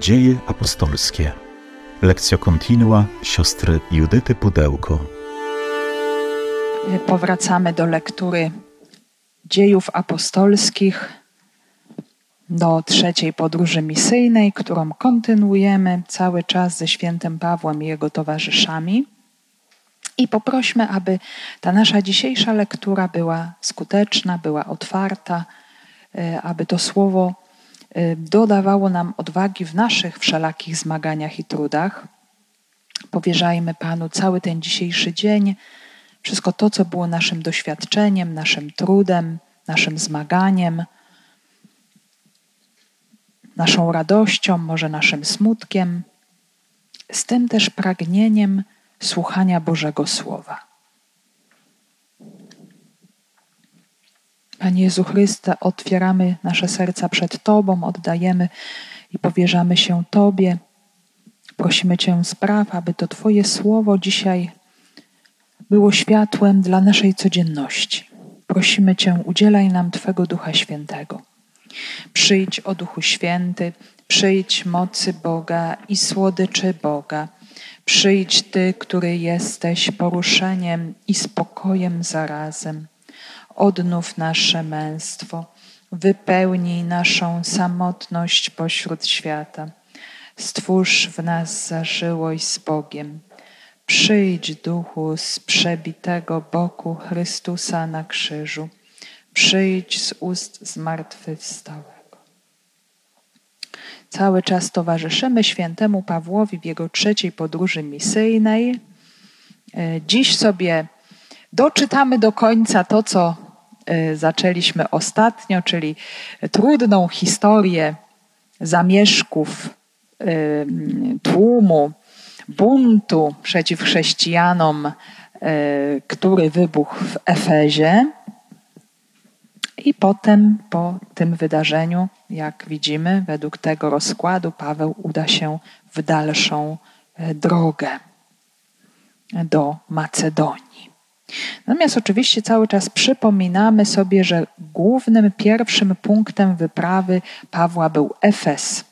Dzieje apostolskie. Lekcja kontinua siostry Judyty Pudełko. Powracamy do lektury dziejów apostolskich, do trzeciej podróży misyjnej, którą kontynuujemy cały czas ze świętym Pawłem i jego towarzyszami. I poprośmy, aby ta nasza dzisiejsza lektura była skuteczna, była otwarta, e, aby to słowo dodawało nam odwagi w naszych wszelakich zmaganiach i trudach. Powierzajmy Panu cały ten dzisiejszy dzień, wszystko to, co było naszym doświadczeniem, naszym trudem, naszym zmaganiem, naszą radością, może naszym smutkiem, z tym też pragnieniem słuchania Bożego Słowa. Panie Jezu Chryste, otwieramy nasze serca przed Tobą, oddajemy i powierzamy się Tobie. Prosimy Cię, spraw, aby to Twoje słowo dzisiaj było światłem dla naszej codzienności. Prosimy Cię, udzielaj nam Twego Ducha Świętego. Przyjdź o Duchu Święty, przyjdź mocy Boga i słodyczy Boga. Przyjdź Ty, który jesteś poruszeniem i spokojem zarazem. Odnów nasze męstwo, wypełnij naszą samotność pośród świata. Stwórz w nas zażyłość z Bogiem. Przyjdź, duchu, z przebitego boku Chrystusa na krzyżu. Przyjdź z ust zmartwychwstałego. Cały czas towarzyszymy świętemu Pawłowi w jego trzeciej podróży misyjnej. E, dziś sobie doczytamy do końca to, co e, zaczęliśmy ostatnio, czyli trudną historię zamieszków e, tłumu, buntu przeciw chrześcijanom, który wybuchł w Efezie. I potem po tym wydarzeniu, jak widzimy, według tego rozkładu, Paweł uda się w dalszą e, drogę do Macedonii. Natomiast oczywiście cały czas przypominamy sobie, że głównym, pierwszym punktem wyprawy Pawła był Efes,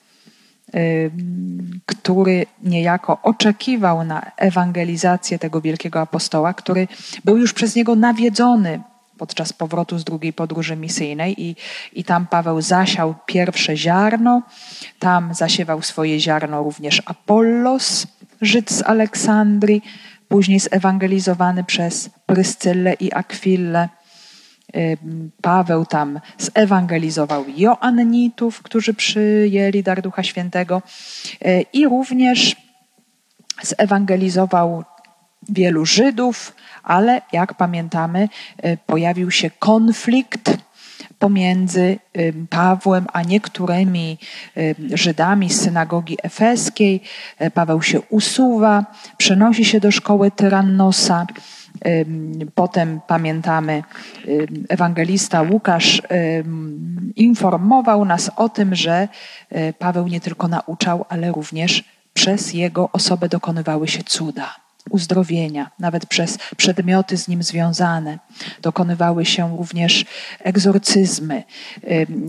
który niejako oczekiwał na ewangelizację tego wielkiego apostoła, który był już przez niego nawiedzony podczas powrotu z drugiej podróży misyjnej i, i tam Paweł zasiał pierwsze ziarno, tam zasiewał swoje ziarno również Apollos, Żyd z Aleksandrii, później zewangelizowany przez Pryscyllę i Akwillę. Paweł tam zewangelizował Joannitów, którzy przyjęli dar Ducha Świętego y, i również zewangelizował wielu Żydów, ale jak pamiętamy, y, pojawił się konflikt pomiędzy Pawłem a niektórymi Żydami z synagogi efeskiej. Paweł się usuwa, przenosi się do szkoły Tyrannosa. Potem pamiętamy, ewangelista Łukasz informował nas o tym, że Paweł nie tylko nauczał, ale również przez jego osobę dokonywały się cuda uzdrowienia, nawet przez przedmioty z nim związane. Dokonywały się również egzorcyzmy.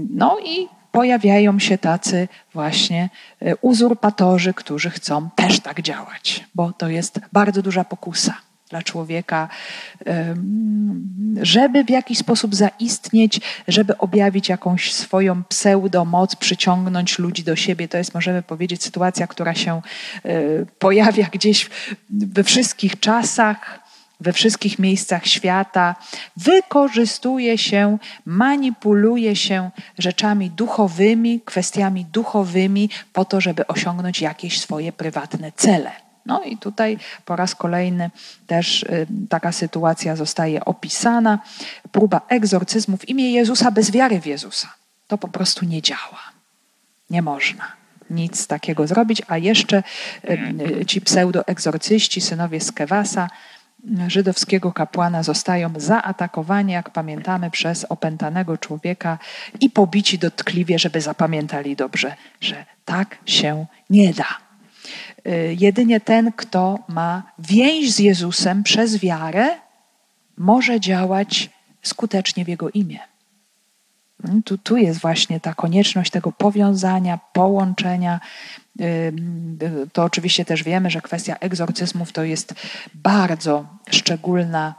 No i pojawiają się tacy właśnie y, uzurpatorzy, którzy chcą też tak działać, bo to jest bardzo duża pokusa dla człowieka, żeby w jakiś sposób zaistnieć, żeby objawić jakąś swoją pseudomoc, przyciągnąć ludzi do siebie. To jest, możemy powiedzieć, sytuacja, która się e, pojawia gdzieś we wszystkich czasach we wszystkich miejscach świata, wykorzystuje się, manipuluje się rzeczami duchowymi, kwestiami duchowymi, po to, żeby osiągnąć jakieś swoje prywatne cele. No i tutaj po raz kolejny też y, taka sytuacja zostaje opisana. Próba egzorcyzmu w imię Jezusa bez wiary w Jezusa. To po prostu nie działa. Nie można nic takiego zrobić, a jeszcze y, y, ci pseudoegzorcyści, synowie Skewasa, żydowskiego kapłana zostają zaatakowani, jak pamiętamy, przez opętanego człowieka i pobici dotkliwie, żeby zapamiętali dobrze, że tak się nie da. Y, jedynie ten, kto ma więź z Jezusem przez wiarę, może działać skutecznie w Jego imię. Tu, tu jest właśnie ta konieczność tego powiązania, połączenia. To oczywiście też wiemy, że kwestia egzorcyzmów to jest bardzo szczególna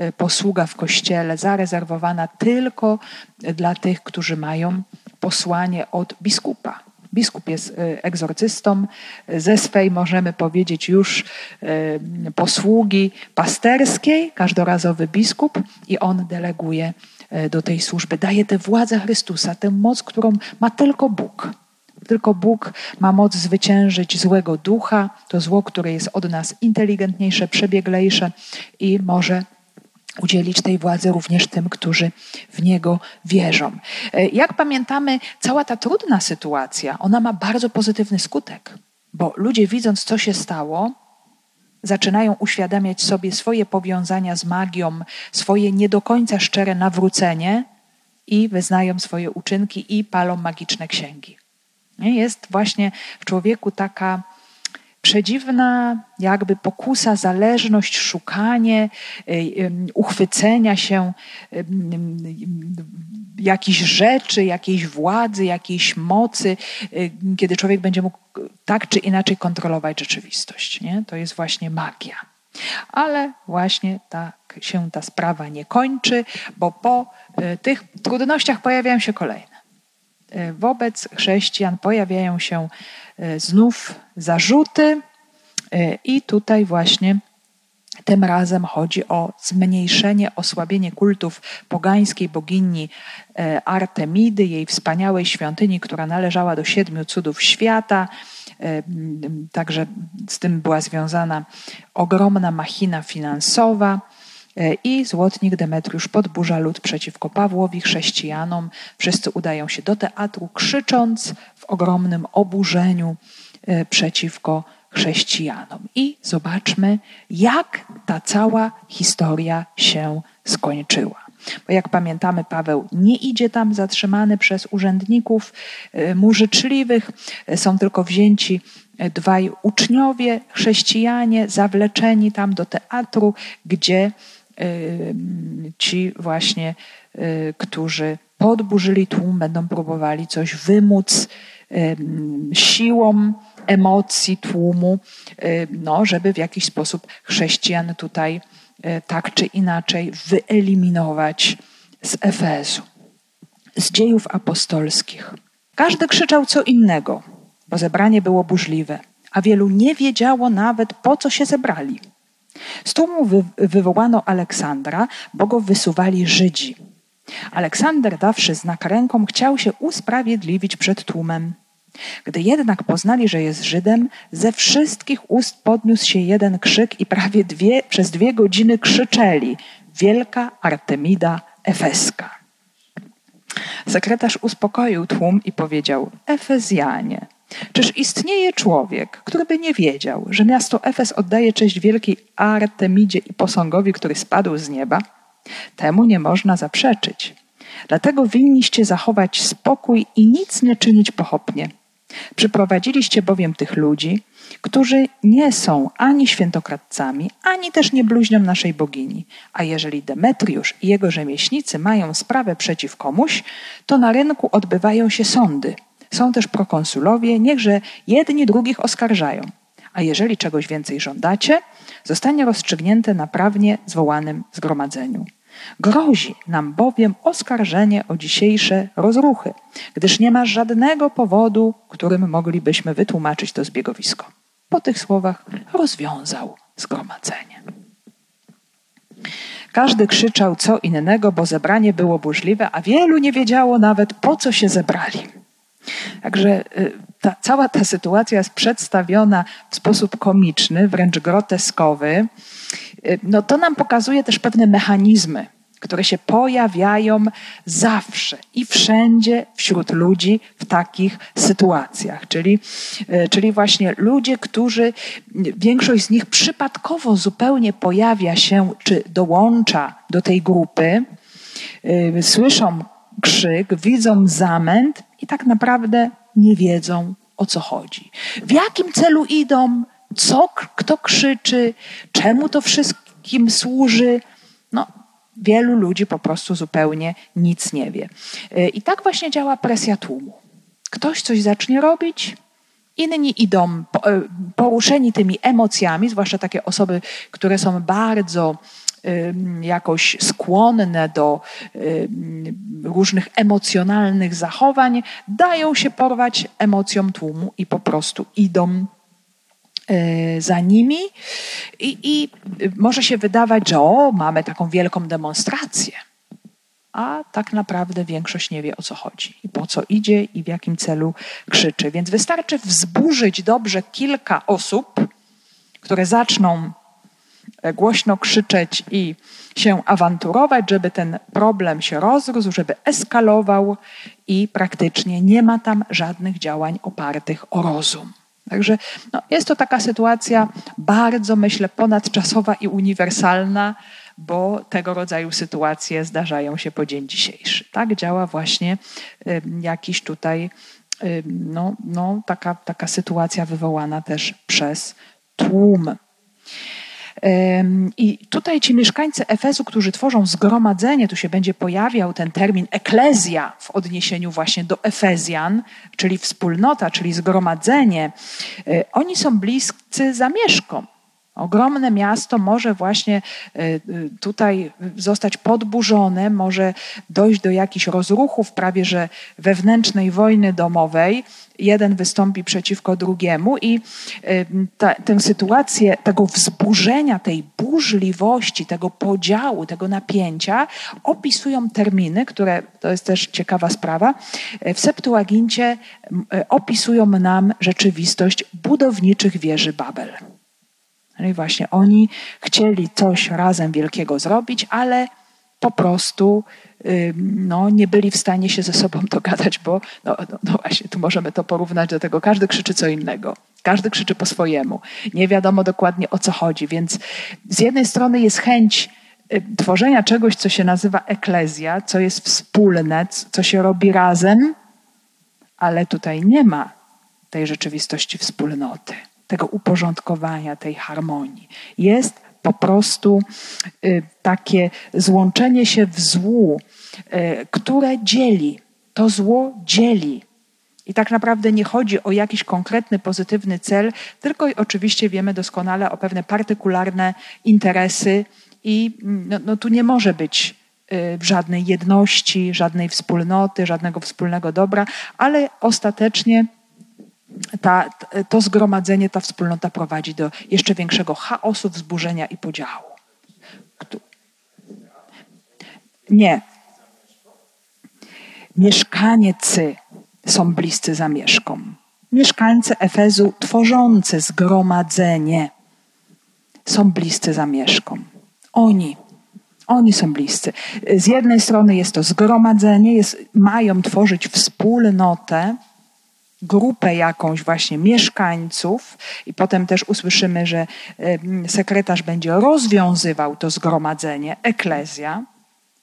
y, posługa w kościele, zarezerwowana tylko dla tych, którzy mają posłanie od biskupa. Biskup jest y, egzorcystą ze swej, możemy powiedzieć, już y, posługi pasterskiej, każdorazowy biskup, i on deleguje y, do tej służby, daje tę władzę Chrystusa, tę moc, którą ma tylko Bóg. Tylko Bóg ma moc zwyciężyć złego ducha, to zło, które jest od nas inteligentniejsze, przebieglejsze i może udzielić tej władzy również tym, którzy w Niego wierzą. E, jak pamiętamy, cała ta trudna sytuacja, ona ma bardzo pozytywny skutek, bo ludzie widząc, co się stało, zaczynają uświadamiać sobie swoje powiązania z magią, swoje nie do końca szczere nawrócenie i wyznają swoje uczynki i palą magiczne księgi. Jest właśnie w człowieku taka przedziwna jakby pokusa, zależność, szukanie, uchwycenia się jakichś rzeczy, jakiejś władzy, jakiejś mocy, kiedy człowiek będzie mógł tak czy inaczej kontrolować rzeczywistość. Nie? To jest właśnie magia. Ale właśnie tak się ta sprawa nie kończy, bo po e, tych trudnościach pojawiają się kolejne. Wobec chrześcijan pojawiają się znów zarzuty, E, I tutaj właśnie tym razem chodzi o zmniejszenie, osłabienie kultów pogańskiej bogini e, Artemidy, jej wspaniałej świątyni, która należała do siedmiu cudów świata. E, także z tym była związana ogromna machina finansowa. I złotnik Demetriusz podburza lud przeciwko Pawłowi, chrześcijanom. Wszyscy udają się do teatru, krzycząc w ogromnym oburzeniu przeciwko chrześcijanom. I zobaczmy, jak ta cała historia się skończyła. Bo jak pamiętamy, Paweł nie idzie tam zatrzymany przez urzędników y, mu życzliwych, są tylko wzięci dwaj uczniowie, chrześcijanie, zawleczeni tam do teatru, gdzie ci właśnie, którzy podburzyli tłum, będą próbowali coś wymóc siłą emocji tłumu, y, no, żeby w jakiś sposób chrześcijan tutaj y, tak czy inaczej wyeliminować z Efezu, z dziejów apostolskich. Każdy krzyczał co innego, bo zebranie było burzliwe, a wielu nie wiedziało nawet po co się zebrali. Z tłumu wy wywołano Aleksandra, bo go wysuwali Żydzi. Aleksander, dawszy znak ręką, chciał się usprawiedliwić przed tłumem. Gdy jednak poznali, że jest Żydem, ze wszystkich ust podniósł się jeden krzyk i prawie dwie, przez dwie godziny krzyczeli Wielka Artemida Efeska. Sekretarz uspokoił tłum i powiedział Efezjanie, czyż istnieje człowiek, który by nie wiedział, że miasto Efes oddaje cześć wielkiej Artemidzie i posągowi, który spadł z nieba? Temu nie można zaprzeczyć. Dlatego winniście zachować spokój i nic nie czynić pochopnie. Przyprowadziliście bowiem tych ludzi, którzy nie są ani świętokradcami, ani też nie bluźnią naszej bogini. A jeżeli Demetriusz i jego rzemieślnicy mają sprawę przeciw komuś, to na rynku odbywają się sądy. Są też prokonsulowie, niechże jedni drugich oskarżają. A jeżeli czegoś więcej żądacie, zostanie rozstrzygnięte na prawnie zwołanym zgromadzeniu. Grozi nam bowiem oskarżenie o dzisiejsze rozruchy, gdyż nie ma żadnego powodu, którym moglibyśmy wytłumaczyć to zbiegowisko. Po tych słowach rozwiązał zgromadzenie. Każdy krzyczał co innego, bo zebranie było burzliwe, a wielu nie wiedziało nawet po co się zebrali. Także y, ta, cała ta sytuacja jest przedstawiona w sposób komiczny, wręcz groteskowy. Y, no to nam pokazuje też pewne mechanizmy, które się pojawiają zawsze i wszędzie wśród ludzi w takich sytuacjach. Czyli, y, czyli właśnie ludzie, którzy, większość z nich przypadkowo zupełnie pojawia się czy dołącza do tej grupy, słyszą krzyk, widzą zamęt i tak naprawdę nie wiedzą, o co chodzi. W jakim celu idą, co kto krzyczy, czemu to wszystkim służy. No, Wielu ludzi po prostu zupełnie nic nie wie. I tak właśnie działa presja tłumu. Ktoś coś zacznie robić, inni idą poruszeni tymi emocjami, zwłaszcza takie osoby, które są bardzo jakoś skłonne do różnych emocjonalnych zachowań, dają się porwać emocjom tłumu i po prostu idą e, za nimi i, i może się wydawać, że o, mamy taką wielką demonstrację. A tak naprawdę większość nie wie o co chodzi i po co idzie i w jakim celu krzyczy. Więc wystarczy wzburzyć dobrze kilka osób, które zaczną głośno krzyczeć i się awanturować, żeby ten problem się rozrósł, żeby eskalował i praktycznie nie ma tam żadnych działań opartych o rozum. Także no, jest to taka sytuacja bardzo, myślę, ponadczasowa i uniwersalna, bo tego rodzaju sytuacje zdarzają się po dzień dzisiejszy. Tak działa właśnie y, jakiś tutaj y, no, no, taka, taka sytuacja wywołana też przez tłum. I tutaj ci mieszkańcy Efezu, którzy tworzą zgromadzenie, tu się będzie pojawiał ten termin eklezja w odniesieniu właśnie do Efezjan, czyli wspólnota, czyli zgromadzenie, e, oni są bliscy zamieszkom. Ogromne miasto może właśnie e, e, tutaj zostać podburzone, może dojść do jakichś rozruchów, prawie że wewnętrznej wojny domowej. Jeden wystąpi przeciwko drugiemu, i e, ta, tę sytuację tego wzburzenia, tej burzliwości, tego podziału, tego napięcia opisują terminy, które to jest też ciekawa sprawa. W Septuagincie opisują nam rzeczywistość budowniczych wieży Babel. No i właśnie oni chcieli coś razem wielkiego zrobić, ale po prostu no, nie byli w stanie się ze sobą dogadać, bo no, no, no, właśnie tu możemy to porównać do tego. Każdy krzyczy co innego. Każdy krzyczy po swojemu. Nie wiadomo dokładnie o co chodzi. Więc z jednej strony jest chęć tworzenia czegoś, co się nazywa eklezja, co jest wspólne, co się robi razem, ale tutaj nie ma tej rzeczywistości wspólnoty tego uporządkowania, tej harmonii. Jest po prostu y, takie złączenie się w złu, y, które dzieli. To zło dzieli. I tak naprawdę nie chodzi o jakiś konkretny, pozytywny cel, tylko oczywiście wiemy doskonale o pewne partykularne interesy, i mm, no, no tu nie może być y, żadnej jedności, żadnej wspólnoty, żadnego wspólnego dobra, ale ostatecznie ta, to zgromadzenie, ta wspólnota prowadzi do jeszcze większego chaosu, wzburzenia i podziału. Nie. Mieszkańcy są bliscy zamieszkom. Mieszkańcy Efezu tworzący zgromadzenie są bliscy zamieszkom. Oni, oni są bliscy. Z jednej strony jest to zgromadzenie, jest, mają tworzyć wspólnotę, grupę jakąś właśnie mieszkańców i potem też usłyszymy, że sekretarz będzie rozwiązywał to zgromadzenie, eklezja,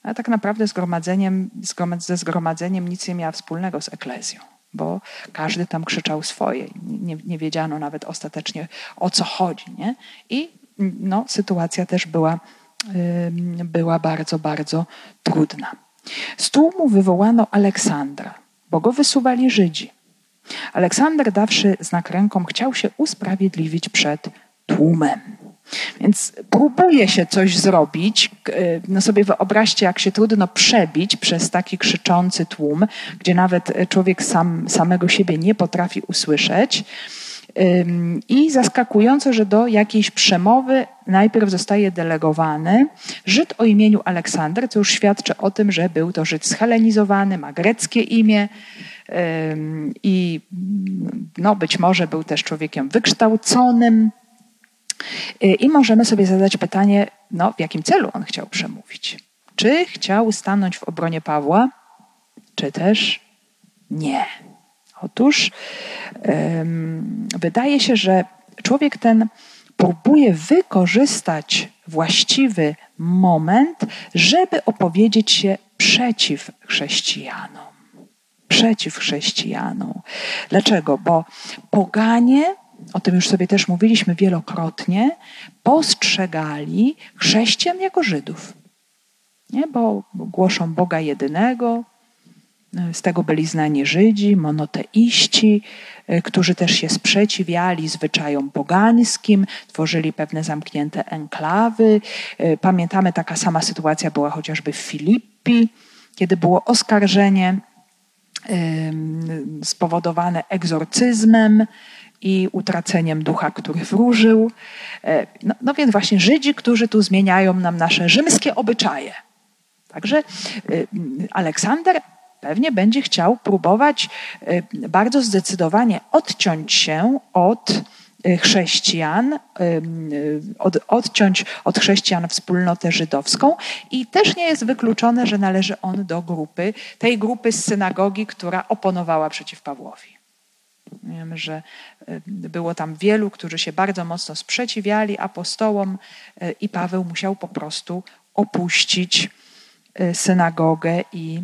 ale tak naprawdę zgromadzeniem, ze zgromadzeniem nic nie miała wspólnego z eklezją, bo każdy tam krzyczał swoje. Nie, nie wiedziano nawet ostatecznie o co chodzi. Nie? I no, sytuacja też była, była bardzo, bardzo trudna. Z tłumu wywołano Aleksandra, bo go wysuwali Żydzi. Aleksander, dawszy znak ręką, chciał się usprawiedliwić przed tłumem. Więc próbuje się coś zrobić. No sobie wyobraźcie, jak się trudno przebić przez taki krzyczący tłum, gdzie nawet człowiek sam samego siebie nie potrafi usłyszeć. I zaskakujące, że do jakiejś przemowy najpierw zostaje delegowany Żyd o imieniu Aleksander, co już świadczy o tym, że był to Żyd schelenizowany, ma greckie imię, i no, być może był też człowiekiem wykształconym. I możemy sobie zadać pytanie, no, w jakim celu on chciał przemówić? Czy chciał stanąć w obronie Pawła, czy też nie? Otóż wydaje się, że człowiek ten próbuje wykorzystać właściwy moment, żeby opowiedzieć się przeciw chrześcijanom przeciw chrześcijanom. Dlaczego? Bo poganie, o tym już sobie też mówiliśmy wielokrotnie, postrzegali chrześcijan jako Żydów. nie? bo głoszą Boga jedynego. Z tego byli znani Żydzi, monoteiści, którzy też się sprzeciwiali zwyczajom pogańskim, tworzyli pewne zamknięte enklawy. Pamiętamy, taka sama sytuacja była chociażby w Filippi, kiedy było oskarżenie spowodowane egzorcyzmem i utraceniem ducha, który wróżył. E, no, no więc właśnie Żydzi, którzy tu zmieniają nam nasze rzymskie obyczaje. Także y, Aleksander pewnie będzie chciał próbować y, bardzo zdecydowanie odciąć się od chrześcijan, od, odciąć od chrześcijan wspólnotę żydowską i też nie jest wykluczone, że należy on do grupy, tej grupy z synagogi, która oponowała przeciw Pawłowi. Wiemy, że było tam wielu, którzy się bardzo mocno sprzeciwiali apostołom i Paweł musiał po prostu opuścić Y, synagogę i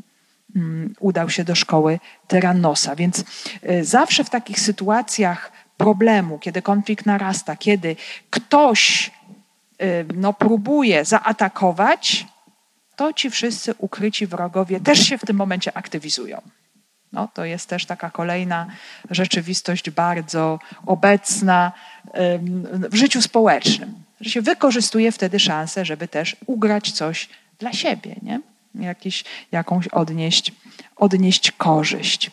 mm, udał się do szkoły Teranosa. Więc y, zawsze w takich sytuacjach problemu, kiedy konflikt narasta, kiedy ktoś y, no, próbuje zaatakować, to ci wszyscy ukryci wrogowie też się w tym momencie aktywizują. No, to jest też taka kolejna rzeczywistość bardzo obecna w życiu społecznym, że się wykorzystuje wtedy szansę, żeby też ugrać coś dla siebie, nie? Jakiś, jakąś odnieść, odnieść korzyść.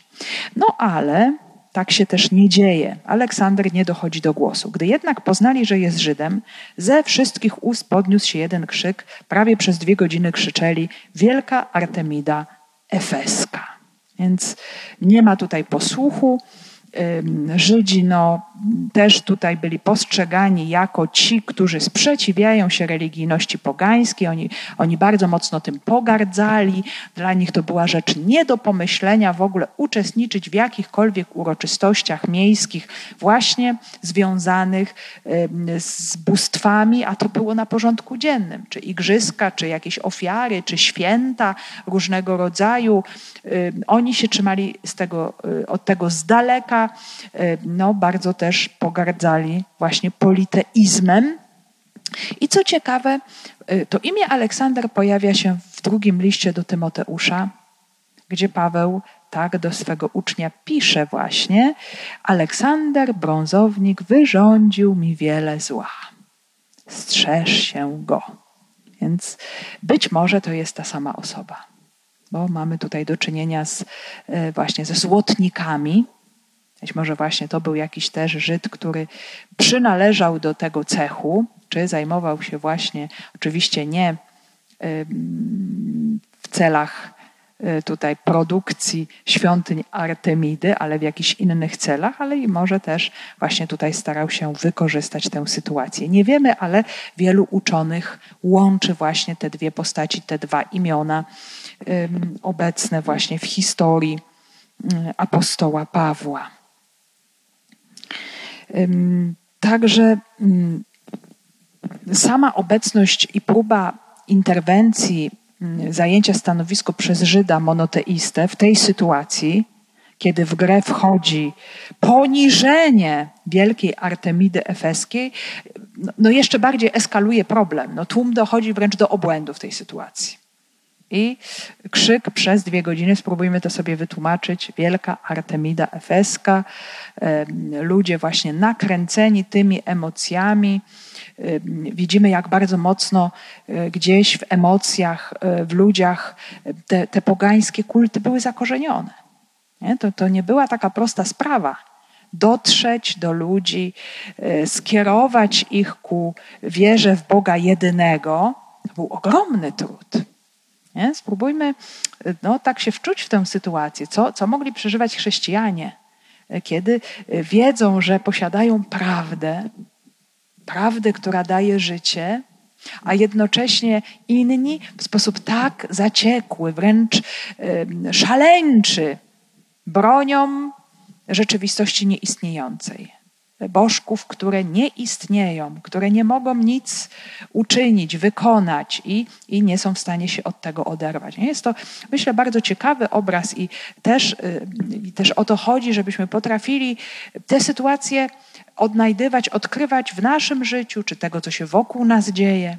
No ale tak się też nie dzieje. Aleksander nie dochodzi do głosu. Gdy jednak poznali, że jest Żydem, ze wszystkich ust podniósł się jeden krzyk. Prawie przez dwie godziny krzyczeli: Wielka Artemida Efeska. Więc nie ma tutaj posłuchu. Żydzi no, też tutaj byli postrzegani jako ci, którzy sprzeciwiają się religijności pogańskiej. Oni, oni bardzo mocno tym pogardzali. Dla nich to była rzecz nie do pomyślenia w ogóle uczestniczyć w jakichkolwiek uroczystościach miejskich, właśnie związanych z bóstwami, a to było na porządku dziennym. Czy igrzyska, czy jakieś ofiary, czy święta różnego rodzaju. Oni się trzymali z tego, y, od tego z daleka E, no, bardzo też pogardzali właśnie politeizmem. I co ciekawe, e, to imię Aleksander pojawia się w drugim liście do Tymoteusza, gdzie Paweł tak do swego ucznia pisze właśnie: Aleksander, brązownik, wyrządził mi wiele zła. Strzeż się go. Więc być może to jest ta sama osoba, bo mamy tutaj do czynienia z, e, właśnie ze złotnikami, być może właśnie to był jakiś też Żyd, który przynależał do tego cechu, czy zajmował się właśnie, oczywiście nie w celach e, tutaj produkcji świątyń Artemidy, ale w jakichś innych celach, ale i może też właśnie tutaj starał się wykorzystać tę sytuację. Nie wiemy, ale wielu uczonych łączy właśnie te dwie postaci, te dwa imiona obecne właśnie w historii apostoła Pawła. Także sama obecność i próba interwencji, zajęcia stanowisko przez Żyda monoteistę w tej sytuacji, kiedy w grę wchodzi poniżenie wielkiej Artemidy Efeskiej, no, no jeszcze bardziej eskaluje problem. No tłum dochodzi wręcz do obłędu w tej sytuacji. I krzyk przez dwie godziny, spróbujmy to sobie wytłumaczyć, wielka Artemida Efeska, ludzie właśnie nakręceni tymi emocjami. Widzimy, jak bardzo mocno e, gdzieś w emocjach, e, w ludziach te, te pogańskie kulty były zakorzenione. Nie? To, to nie była taka prosta sprawa dotrzeć do ludzi, e, skierować ich ku wierze w Boga jedynego. To był ogromny trud. Nie? Spróbujmy no, tak się wczuć w tę sytuację, co, co mogli przeżywać chrześcijanie, kiedy wiedzą, że posiadają prawdę, prawdę, która daje życie, a jednocześnie inni w sposób tak zaciekły, wręcz szaleńczy bronią rzeczywistości nieistniejącej bożków, które nie istnieją, które nie mogą nic uczynić, wykonać i, i nie są w stanie się od tego oderwać. Jest to, myślę, bardzo ciekawy obraz i też, y, i też o to chodzi, żebyśmy potrafili te sytuacje odnajdywać, odkrywać w naszym życiu, czy tego, co się wokół nas dzieje.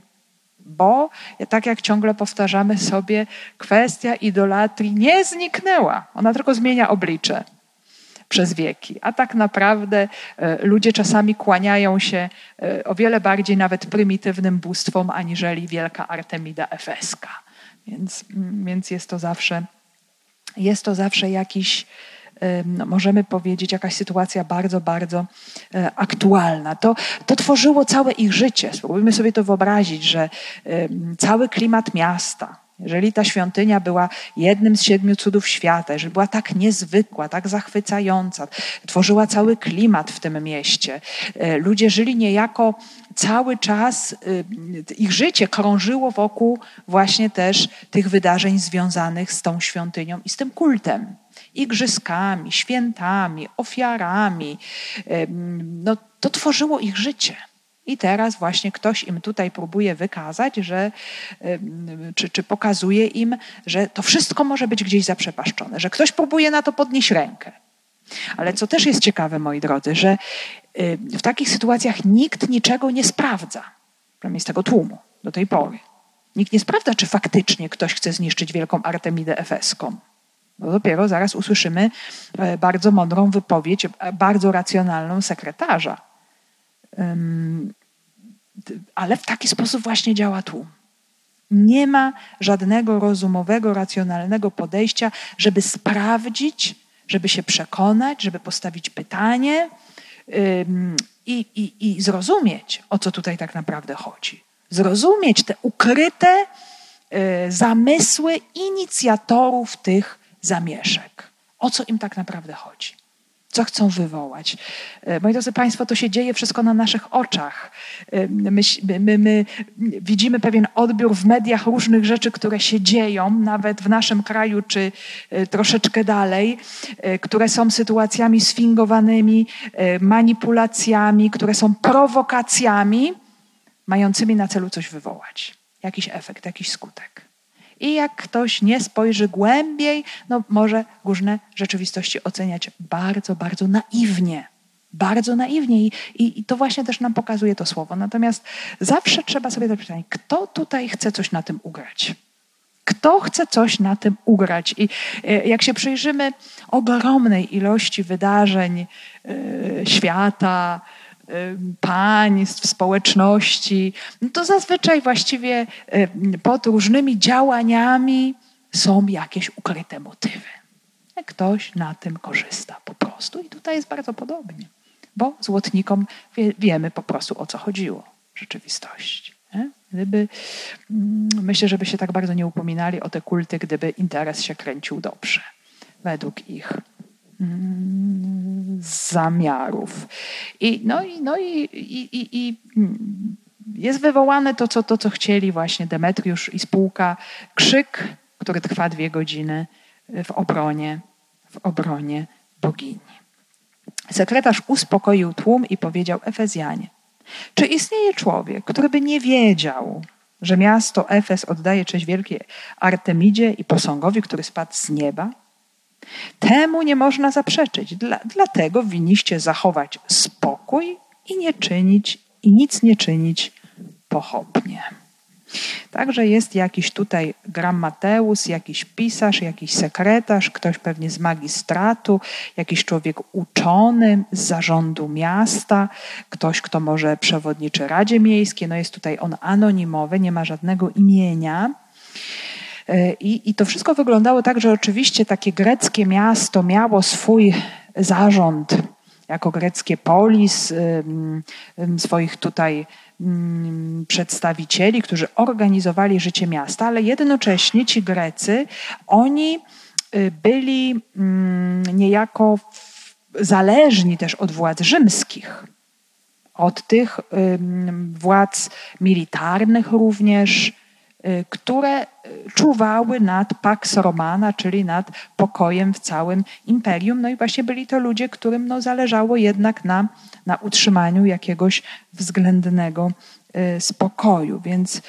bo tak jak ciągle powtarzamy sobie, kwestia idolatrii nie zniknęła. Ona tylko zmienia oblicze przez wieki. A tak naprawdę e, ludzie czasami kłaniają się e, o wiele bardziej nawet prymitywnym bóstwom, aniżeli wielka Artemida Efeska. Więc, mm, więc jest to zawsze, jest to zawsze jakiś, no, możemy powiedzieć, jakaś sytuacja bardzo, bardzo e, aktualna. To, to tworzyło całe ich życie. Spróbujmy sobie to wyobrazić, że cały klimat miasta, jeżeli ta świątynia była jednym z siedmiu cudów świata, jeżeli była tak niezwykła, tak zachwycająca, tworzyła cały klimat w tym mieście, e, ludzie żyli niejako cały czas, e, ich życie krążyło wokół właśnie też tych wydarzeń związanych z tą świątynią i z tym kultem. Igrzyskami, świętami, ofiarami. E, no, to tworzyło ich życie. I teraz właśnie ktoś im tutaj próbuje wykazać, że, czy, czy pokazuje im, że to wszystko może być gdzieś zaprzepaszczone, że ktoś próbuje na to podnieść rękę. Ale co też jest ciekawe, moi drodzy, że w takich sytuacjach nikt niczego nie sprawdza, przynajmniej z tego tłumu do tej pory. Nikt nie sprawdza, czy faktycznie ktoś chce zniszczyć wielką Artemidę Efeską. Bo dopiero zaraz usłyszymy e, bardzo mądrą wypowiedź, e, bardzo racjonalną sekretarza ale w taki sposób właśnie działa tłum. Nie ma żadnego rozumowego, racjonalnego podejścia, żeby sprawdzić, żeby się przekonać, żeby postawić pytanie i, i, i zrozumieć, o co tutaj tak naprawdę chodzi. Zrozumieć te ukryte y, zamysły inicjatorów tych zamieszek. O co im tak naprawdę chodzi co chcą wywołać. E, moi drodzy Państwo, to się dzieje wszystko na naszych oczach. E, my, my, my, widzimy pewien odbiór w mediach różnych rzeczy, które się dzieją, nawet w naszym kraju, czy e, troszeczkę dalej, które są sytuacjami sfingowanymi, manipulacjami, które są prowokacjami, mającymi na celu coś wywołać. Jakiś efekt, jakiś skutek. I jak ktoś nie spojrzy głębiej, no może różne rzeczywistości oceniać bardzo, bardzo naiwnie. Bardzo naiwnie I, i, i to właśnie też nam pokazuje to słowo. Natomiast zawsze trzeba sobie zadać pytanie, kto tutaj chce coś na tym ugrać? Kto chce coś na tym ugrać? I e, jak się przyjrzymy ogromnej ilości wydarzeń e, świata, państw, społeczności, no to zazwyczaj właściwie pod różnymi działaniami są jakieś ukryte motywy. Ktoś na tym korzysta po prostu. I tutaj jest bardzo podobnie, bo złotnikom wie, wiemy po prostu o co chodziło w rzeczywistości. Gdyby, mm, myślę, żeby się tak bardzo nie upominali o te kulty, gdyby interes się kręcił dobrze według ich zamiarów. I, no i, no i, i, i, jest wywołane to co, to, co chcieli właśnie Demetriusz i spółka. Krzyk, który trwa dwie godziny w obronie, w obronie bogini. Sekretarz uspokoił tłum i powiedział Efezjanie, czy istnieje człowiek, który by nie wiedział, że miasto Efes oddaje cześć wielkiej Artemidzie i posągowi, który spadł z nieba? Temu nie można zaprzeczyć. Dla, dlatego winniście zachować spokój i nie czynić, i nic nie czynić pochopnie. Także jest jakiś tutaj grammateus, jakiś pisarz, jakiś sekretarz, ktoś pewnie z magistratu, jakiś człowiek uczony z zarządu miasta, ktoś, kto może przewodniczy Radzie Miejskiej. No jest tutaj on anonimowy, nie ma żadnego imienia. I, I to wszystko wyglądało tak, że oczywiście takie greckie miasto miało swój zarząd, jako greckie polis, swoich tutaj przedstawicieli, którzy organizowali życie miasta, ale jednocześnie ci Grecy, oni y, byli niejako zależni też od władz rzymskich, od tych władz militarnych również, które y, czuwały nad Pax Romana, czyli nad pokojem w całym imperium. No i właśnie byli to ludzie, którym no, zależało jednak na, na utrzymaniu jakiegoś względnego y, spokoju. Więc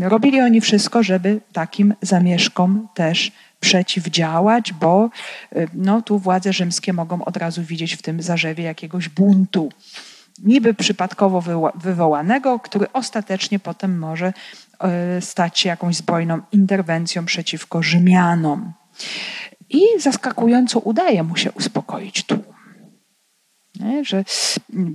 robili oni wszystko, żeby takim zamieszkom też przeciwdziałać, bo no, tu władze rzymskie mogą od razu widzieć w tym zarzewie jakiegoś buntu niby przypadkowo wywołanego, który ostatecznie potem może stać się jakąś zbrojną interwencją przeciwko Rzymianom. I zaskakująco udaje mu się uspokoić tłum. Nie? Że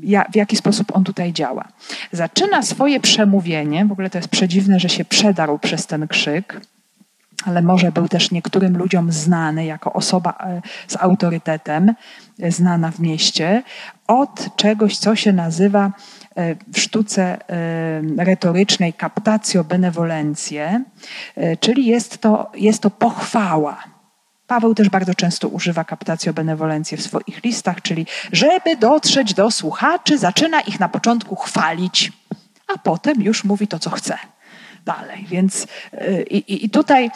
ja, w jaki sposób on tutaj działa. Zaczyna swoje przemówienie, w ogóle to jest przedziwne, że się przedarł przez ten krzyk, ale może był też niektórym ludziom znany jako osoba e, z autorytetem, e, znana w mieście, od czegoś, co się nazywa e, w sztuce retorycznej captatio benevolencje, czyli jest to, jest to pochwała Paweł też bardzo często używa captatio benevolencje w swoich listach, czyli żeby dotrzeć do słuchaczy, zaczyna ich na początku chwalić, a potem już mówi to, co chce dalej. Więc i, i tutaj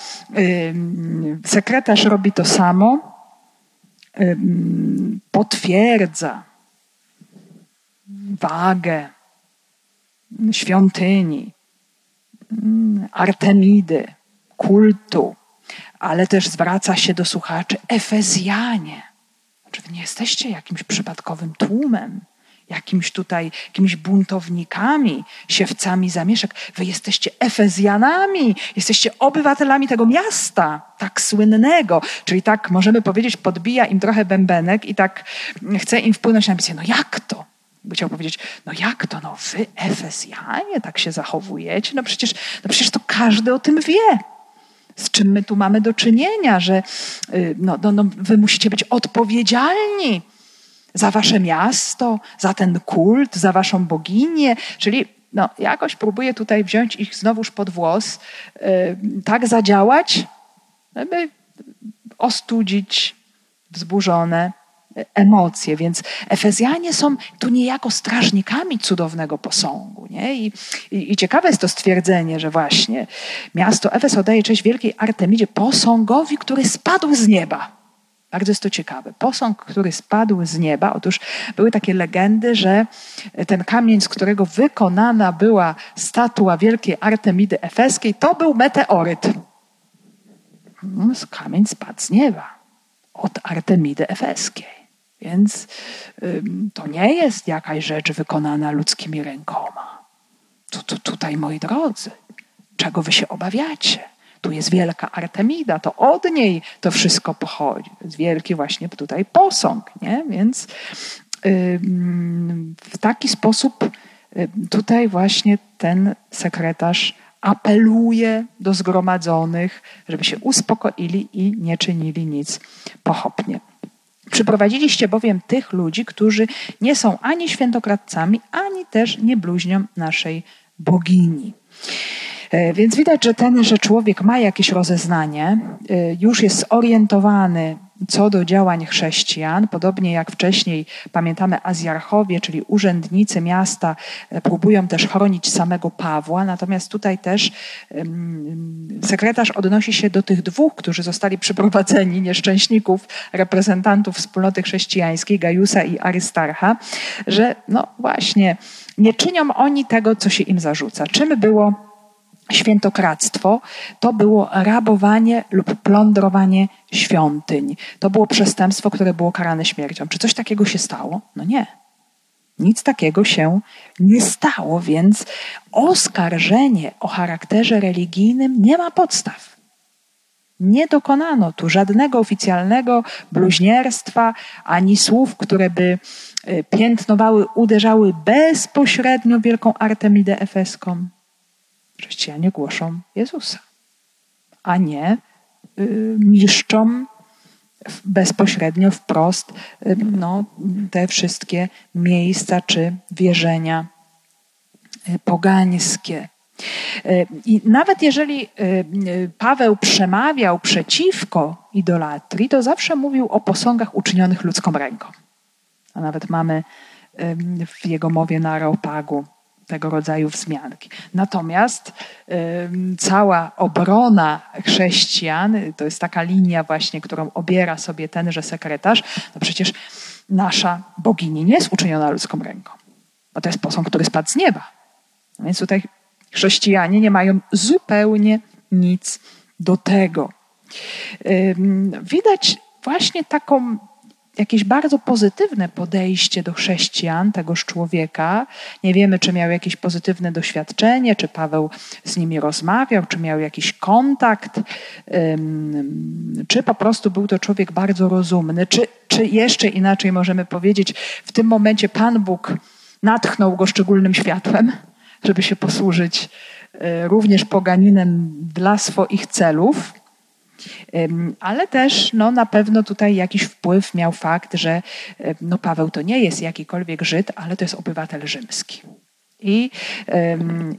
sekretarz robi to samo, potwierdza wagę świątyni, Artemidy, kultu, ale też zwraca się do słuchaczy Efezjanie. Czy wy nie jesteście jakimś przypadkowym tłumem, jakimś tutaj, jakimiś buntownikami, siewcami zamieszek. Wy jesteście Efezjanami, jesteście obywatelami tego miasta, tak słynnego. Czyli tak, możemy powiedzieć, podbija im trochę bębenek i tak chce im wpłynąć na misję. No jak to? By chciał powiedzieć, no jak to, no wy Efezjanie tak się zachowujecie? No przecież, no przecież to każdy o tym wie z czym my tu mamy do czynienia, że y, no, no, no, wy musicie być odpowiedzialni za wasze miasto, za ten kult, za waszą boginię. Czyli no, jakoś próbuję tutaj wziąć ich znowuż pod włos, yy, tak zadziałać, żeby ostudzić wzburzone emocje. Więc Efezjanie są tu niejako strażnikami cudownego posągu. Nie? I, i, I, ciekawe jest to stwierdzenie, że właśnie miasto Efes oddaje cześć wielkiej Artemidzie, posągowi, który spadł z nieba. Bardzo jest to ciekawe. Posąg, który spadł z nieba. Otóż były takie legendy, że ten kamień, z którego wykonana była statua wielkiej Artemidy Efeskiej, to był meteoryt. No, kamień spadł z nieba od Artemidy Efeskiej. Więc to nie jest jakaś rzecz wykonana ludzkimi rękoma. Tu, tu, tutaj, moi drodzy, czego wy się obawiacie? Tu jest wielka Artemida, to od niej to wszystko pochodzi. Jest wielki właśnie tutaj posąg, nie? Więc w taki sposób tutaj właśnie ten sekretarz apeluje do zgromadzonych, żeby się uspokoili i nie czynili nic pochopnie. Przyprowadziliście bowiem tych ludzi, którzy nie są ani świętokradcami, ani też nie bluźnią naszej bogini. E, więc widać, że ten, że człowiek ma jakieś rozeznanie, e, już jest zorientowany co do działań chrześcijan, podobnie jak wcześniej pamiętamy Azjarchowie, czyli urzędnicy miasta, e, próbują też chronić samego Pawła, natomiast tutaj też sekretarz odnosi się do tych dwóch, którzy zostali przyprowadzeni, nieszczęśników, reprezentantów wspólnoty chrześcijańskiej, Gajusa i Arystarcha, że no właśnie, nie czynią oni tego, co się im zarzuca. Czym było świętokradztwo to było rabowanie lub plądrowanie świątyń. To było przestępstwo, które było karane śmiercią. Czy coś takiego się stało? No nie. Nic takiego się nie stało, więc oskarżenie o charakterze religijnym nie ma podstaw. Nie dokonano tu żadnego oficjalnego bluźnierstwa ani słów, które by y, piętnowały, uderzały bezpośrednio wielką Artemidę Efeską. Chrześcijanie głoszą Jezusa, a nie y, niszczą bezpośrednio, wprost y, no, te wszystkie miejsca czy wierzenia y, pogańskie. I nawet jeżeli Paweł przemawiał przeciwko idolatrii, to zawsze mówił o posągach uczynionych ludzką ręką. A nawet mamy w jego mowie na Areopagu tego rodzaju wzmianki. Natomiast cała obrona chrześcijan, to jest taka linia właśnie, którą obiera sobie tenże sekretarz, no przecież nasza bogini nie jest uczyniona ludzką ręką. Bo to jest posąg, który spadł z nieba. No więc tutaj chrześcijanie nie mają zupełnie nic do tego. Widać właśnie taką jakieś bardzo pozytywne podejście do chrześcijan, tegoż człowieka. Nie wiemy, czy miał jakieś pozytywne doświadczenie, czy Paweł z nimi rozmawiał, czy miał jakiś kontakt, czy po prostu był to człowiek bardzo rozumny, czy, czy jeszcze inaczej możemy powiedzieć, w tym momencie Pan Bóg natchnął go szczególnym światłem, żeby się posłużyć e, również poganinem dla swoich celów. Ale też no, na pewno tutaj jakiś wpływ miał fakt, że no, Paweł to nie jest jakikolwiek Żyd, ale to jest obywatel rzymski. I,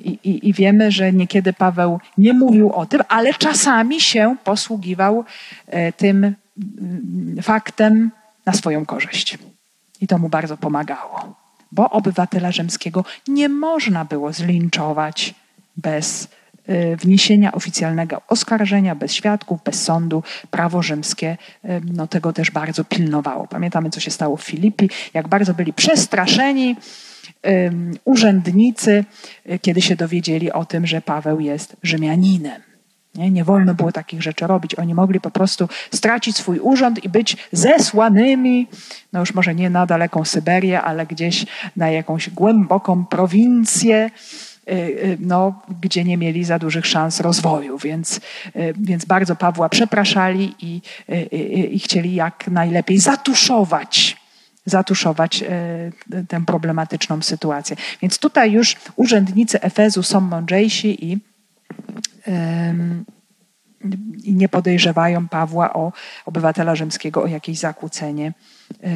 i, I wiemy, że niekiedy Paweł nie mówił o tym, ale czasami się posługiwał e, tym mm, faktem na swoją korzyść. I to mu bardzo pomagało, bo obywatela rzymskiego nie można było zlinczować bez wniesienia oficjalnego oskarżenia bez świadków, bez sądu. Prawo rzymskie y, no, tego też bardzo pilnowało. Pamiętamy, co się stało w Filipi, jak bardzo byli przestraszeni urzędnicy, y, kiedy się dowiedzieli o tym, że Paweł jest Rzymianinem. Nie, nie wolno było takich rzeczy robić. Oni mogli po prostu stracić swój urząd i być zesłanymi, no już może nie na daleką Syberię, ale gdzieś na jakąś głęboką prowincję, Y, y, no, gdzie nie mieli za dużych szans rozwoju. Więc, y, więc bardzo Pawła przepraszali i, i, i chcieli jak najlepiej zatuszować zatuszować tę problematyczną sytuację. Więc tutaj już urzędnicy Efezu są mądrzejsi i, i nie podejrzewają Pawła o obywatela rzymskiego o jakieś zakłócenie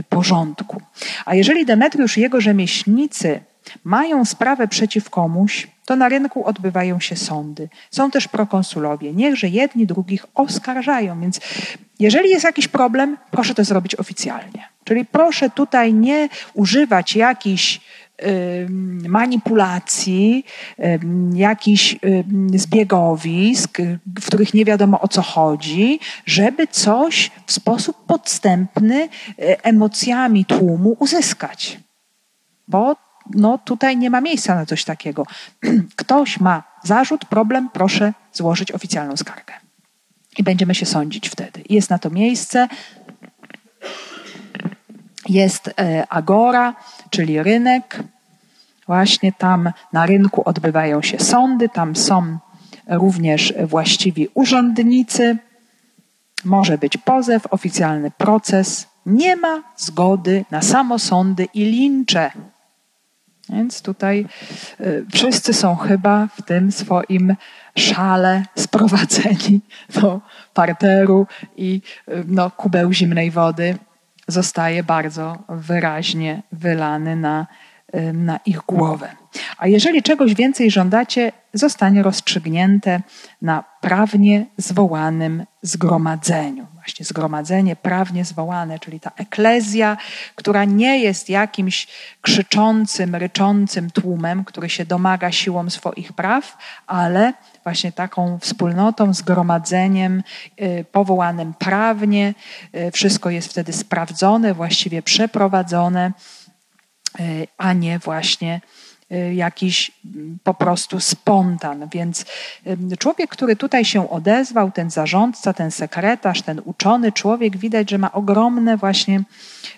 porządku. A jeżeli Demetriusz i jego rzemieślnicy mają sprawę przeciw komuś, to na rynku odbywają się sądy. Są też prokonsulowie. Niechże jedni drugich oskarżają. Więc jeżeli jest jakiś problem, proszę to zrobić oficjalnie. Czyli proszę tutaj nie używać jakichś manipulacji, jakichś zbiegowisk, w których nie wiadomo o co chodzi, żeby coś w sposób podstępny e, emocjami tłumu uzyskać. Bo no tutaj nie ma miejsca na coś takiego. Ktoś ma zarzut, problem, proszę złożyć oficjalną skargę. I będziemy się sądzić wtedy. Jest na to miejsce. Jest e, agora, czyli rynek. Właśnie tam na rynku odbywają się sądy, tam są również właściwi urzędnicy. Może być pozew, oficjalny proces. Nie ma zgody na samosądy i lincze. Więc tutaj y, wszyscy są chyba w tym swoim szale sprowadzeni do parteru i y, no, kubeł zimnej wody zostaje bardzo wyraźnie wylany na, y, na ich głowę. A jeżeli czegoś więcej żądacie, zostanie rozstrzygnięte na prawnie zwołanym zgromadzeniu. Właśnie zgromadzenie prawnie zwołane, czyli ta eklezja, która nie jest jakimś krzyczącym, ryczącym tłumem, który się domaga siłą swoich praw, ale właśnie taką wspólnotą, zgromadzeniem y, powołanym prawnie. Y, wszystko jest wtedy sprawdzone, właściwie przeprowadzone, y, a nie właśnie jakiś mm, po prostu spontan. Więc człowiek, który tutaj się odezwał, ten zarządca, ten sekretarz, ten uczony człowiek, widać, że ma ogromny właśnie,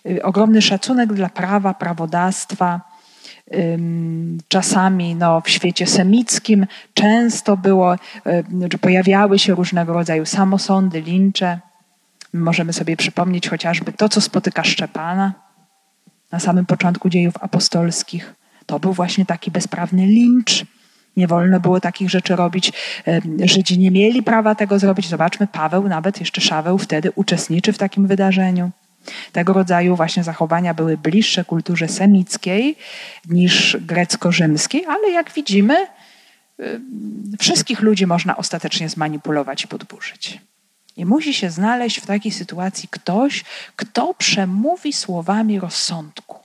y, ogromny szacunek dla prawa, prawodawstwa. Czasami no, w świecie semickim często było, pojawiały się różnego rodzaju samosądy, lincze. Możemy sobie przypomnieć chociażby to, co spotyka Szczepana na samym początku dziejów apostolskich to był właśnie taki bezprawny lincz. Nie wolno było takich rzeczy robić. Żydzi nie mieli prawa tego zrobić. Zobaczmy, Paweł, nawet jeszcze Szaweł wtedy uczestniczy w takim wydarzeniu. Tego rodzaju właśnie zachowania były bliższe kulturze semickiej niż grecko-rzymskiej, ale jak widzimy, wszystkich ludzi można ostatecznie zmanipulować i podburzyć. I musi się znaleźć w takiej sytuacji ktoś, kto przemówi słowami rozsądku.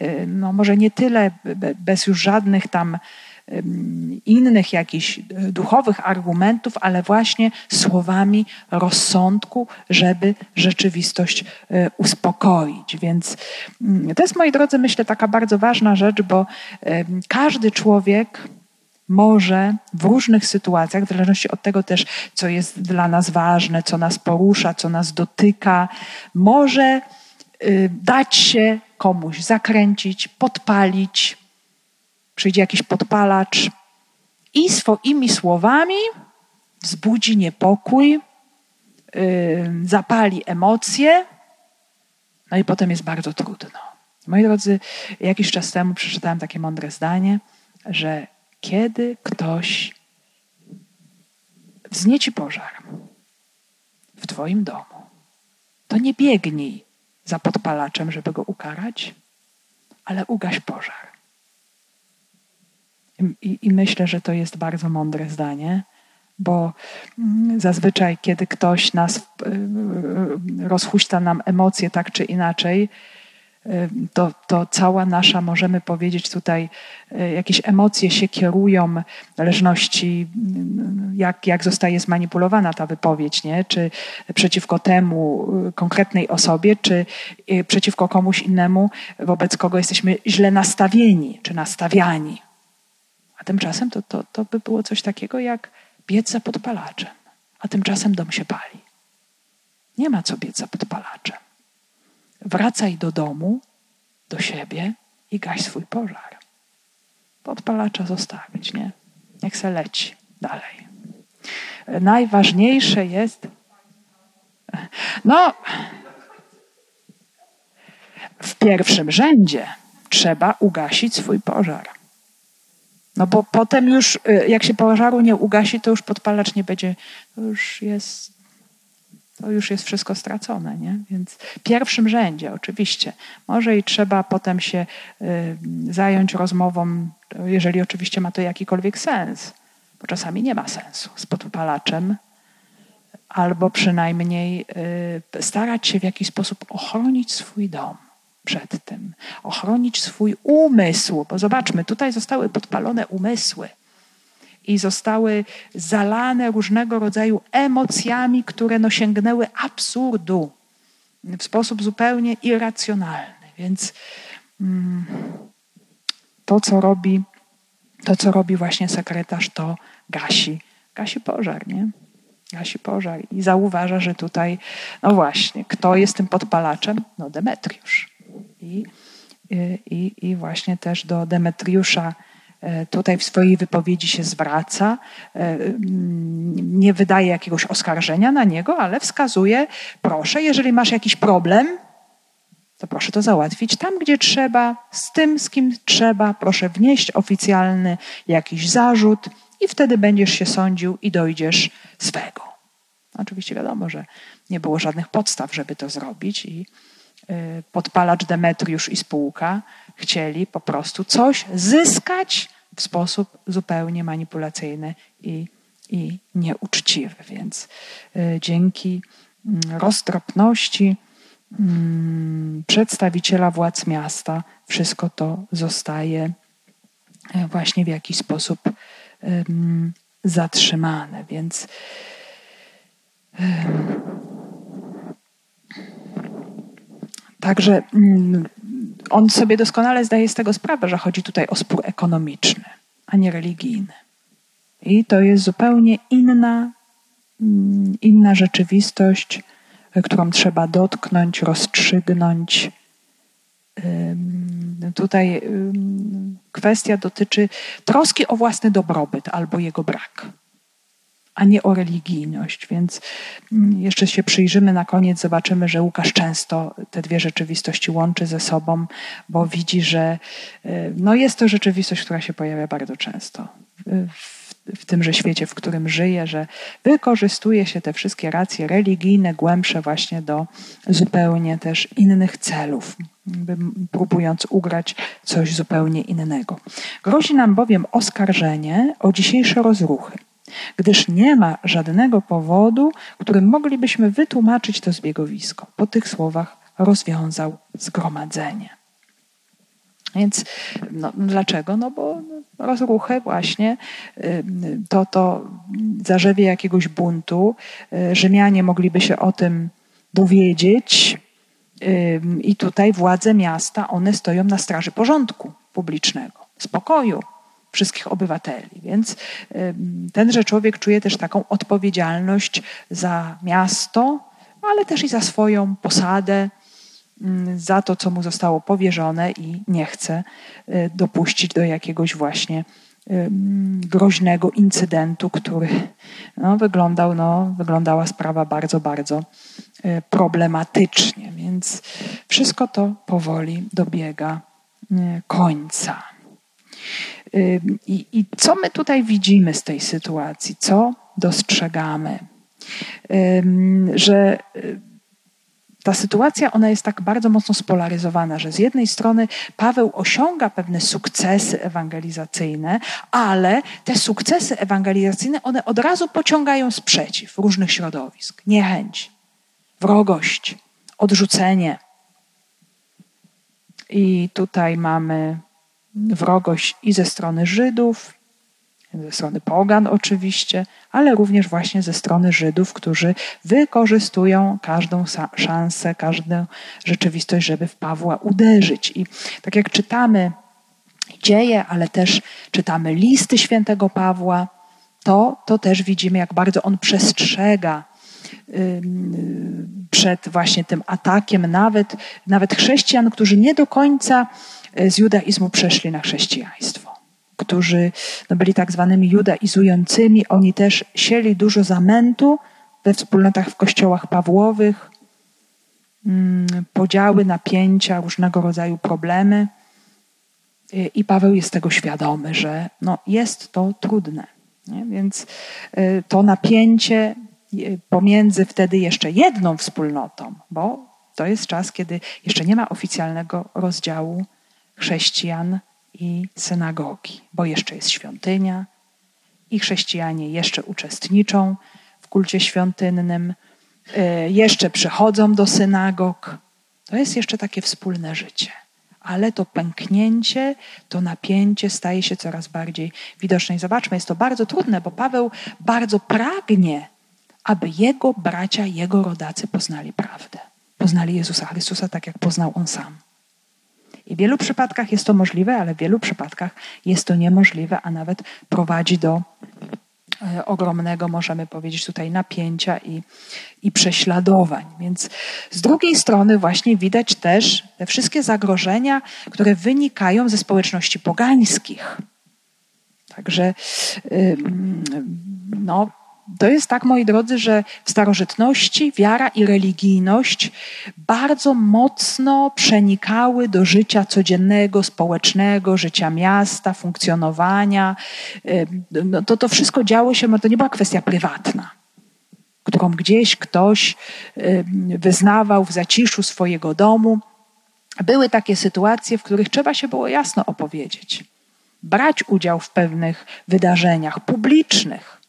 Y, no może nie tyle bez już żadnych tam innych jakichś duchowych argumentów, ale właśnie słowami rozsądku, żeby rzeczywistość y, uspokoić. Więc mm, to jest, moi drodzy, myślę, taka bardzo ważna rzecz, bo każdy człowiek może w różnych sytuacjach, w zależności od tego też, co jest dla nas ważne, co nas porusza, co nas dotyka, może y, dać się komuś zakręcić, podpalić. Przyjdzie jakiś podpalacz i swoimi słowami wzbudzi niepokój, y, zapali emocje, no i potem jest bardzo trudno. Moi drodzy, jakiś czas temu przeczytałem takie mądre zdanie, że kiedy ktoś wznieci pożar w Twoim domu, to nie biegnij za podpalaczem, żeby go ukarać, ale ugaś pożar. I, I, myślę, że to jest bardzo mądre zdanie, bo mm, zazwyczaj, kiedy ktoś nas y, y, rozhuśta nam emocje tak czy inaczej, to, to cała nasza, możemy powiedzieć tutaj, e, jakieś emocje się kierują w zależności, jak, jak zostaje zmanipulowana ta wypowiedź, nie? czy przeciwko temu e, konkretnej osobie, czy e, przeciwko komuś innemu, wobec kogo jesteśmy źle nastawieni, czy nastawiani. A tymczasem to, to, to by było coś takiego jak biec za podpalaczem, a tymczasem dom się pali. Nie ma co biec za podpalaczem wracaj do domu, do siebie i gaś swój pożar. Podpalacza zostawić, nie? Niech se leci dalej. Najważniejsze jest, no, w pierwszym rzędzie trzeba ugasić swój pożar. No bo potem już, y, jak się pożaru nie ugasi, to już podpalacz nie będzie, już jest to już jest wszystko stracone. Nie? Więc w pierwszym rzędzie oczywiście. Może i trzeba potem się zająć rozmową, jeżeli oczywiście ma to jakikolwiek sens, bo czasami nie ma sensu z podpalaczem, albo przynajmniej y, starać się w jakiś sposób ochronić swój dom przed tym, ochronić swój umysł, bo zobaczmy, tutaj zostały podpalone umysły i zostały zalane różnego rodzaju emocjami, które no sięgnęły absurdu w sposób zupełnie irracjonalny. Więc mm, to, co robi, to, co robi właśnie sekretarz, to gasi, gasi pożar, nie? Gasi pożar i zauważa, że tutaj, no właśnie, kto jest tym podpalaczem? No Demetriusz. I, i, i właśnie też do Demetriusza tutaj w swojej wypowiedzi się zwraca, e, mm, nie wydaje jakiegoś oskarżenia na niego, ale wskazuje, proszę, jeżeli masz jakiś problem, to proszę to załatwić tam, gdzie trzeba, z tym, z kim trzeba, proszę wnieść oficjalny jakiś zarzut i wtedy będziesz się sądził i dojdziesz swego. Oczywiście wiadomo, że nie było żadnych podstaw, żeby to zrobić i e, podpalacz Demetriusz i spółka chcieli po prostu coś zyskać w sposób zupełnie manipulacyjny i, i nieuczciwy. Więc y, dzięki mm, roztropności mm, przedstawiciela władz miasta wszystko to zostaje y, właśnie w jakiś sposób zatrzymane. Więc Także mm, on sobie doskonale zdaje z tego sprawę, że chodzi tutaj o spór ekonomiczny, a nie religijny. I to jest zupełnie inna, mm, inna rzeczywistość, którą trzeba dotknąć, rozstrzygnąć. Tutaj kwestia dotyczy troski o własny dobrobyt albo jego brak a nie o religijność. Więc mm, jeszcze się przyjrzymy na koniec, zobaczymy, że Łukasz często te dwie rzeczywistości łączy ze sobą, bo widzi, że y, no jest to rzeczywistość, która się pojawia bardzo często w, w tymże świecie, w którym żyje, że wykorzystuje się te wszystkie racje religijne, głębsze właśnie do zupełnie też innych celów, próbując ugrać coś zupełnie innego. Grozi nam bowiem oskarżenie o dzisiejsze rozruchy gdyż nie ma żadnego powodu, którym moglibyśmy wytłumaczyć to zbiegowisko. Po tych słowach rozwiązał zgromadzenie. Więc no, dlaczego? No bo rozruchy właśnie to, to zarzewie jakiegoś buntu. Y, Rzymianie mogliby się o tym dowiedzieć i tutaj władze miasta, one stoją na straży porządku publicznego, spokoju, wszystkich obywateli. Więc tenże człowiek czuje też taką odpowiedzialność za miasto, ale też i za swoją posadę, mm, za to, co mu zostało powierzone i nie chce y, dopuścić do jakiegoś właśnie groźnego incydentu, który no, wyglądał, no, wyglądała sprawa bardzo, bardzo y, problematycznie. Więc wszystko to powoli dobiega y, końca. I, I co my tutaj widzimy z tej sytuacji? Co dostrzegamy? Że y, ta sytuacja ona jest tak bardzo mocno spolaryzowana, że z jednej strony Paweł osiąga pewne sukcesy ewangelizacyjne, ale te sukcesy ewangelizacyjne one od razu pociągają sprzeciw różnych środowisk, niechęć, wrogość, odrzucenie. I tutaj mamy wrogość i ze strony Żydów, ze strony pogan oczywiście, ale również właśnie ze strony Żydów, którzy wykorzystują każdą szansę, każdą rzeczywistość, żeby w Pawła uderzyć. I tak jak czytamy dzieje, ale też czytamy listy świętego Pawła, to, to też widzimy, jak bardzo on przestrzega przed właśnie tym atakiem nawet, nawet chrześcijan, którzy nie do końca z judaizmu przeszli na chrześcijaństwo którzy no, byli tak zwanymi judaizującymi, oni też sieli dużo zamętu we wspólnotach w kościołach Pawłowych, mm, podziały, napięcia, różnego rodzaju problemy. I Paweł jest tego świadomy, że no, jest to trudne. Nie? Więc y, to napięcie pomiędzy wtedy jeszcze jedną wspólnotą, bo to jest czas, kiedy jeszcze nie ma oficjalnego rozdziału chrześcijan i synagogi, bo jeszcze jest świątynia i chrześcijanie jeszcze uczestniczą w kulcie świątynnym, e, jeszcze przychodzą do synagog. To jest jeszcze takie wspólne życie. Ale to pęknięcie, to napięcie staje się coraz bardziej widoczne. I zobaczmy, jest to bardzo trudne, bo Paweł bardzo pragnie, aby jego bracia, jego rodacy poznali prawdę. Poznali Jezusa Chrystusa tak, jak poznał on sam. I w wielu przypadkach jest to możliwe, ale w wielu przypadkach jest to niemożliwe, a nawet prowadzi do e, ogromnego, możemy powiedzieć tutaj, napięcia i, i prześladowań. Więc z drugiej strony właśnie widać też te wszystkie zagrożenia, które wynikają ze społeczności pogańskich. Także no, to jest tak, moi drodzy, że w starożytności wiara i religijność bardzo mocno przenikały do życia codziennego, społecznego, życia miasta, funkcjonowania. No to, to wszystko działo się, to nie była kwestia prywatna, którą gdzieś ktoś wyznawał w zaciszu swojego domu. Były takie sytuacje, w których trzeba się było jasno opowiedzieć, brać udział w pewnych wydarzeniach publicznych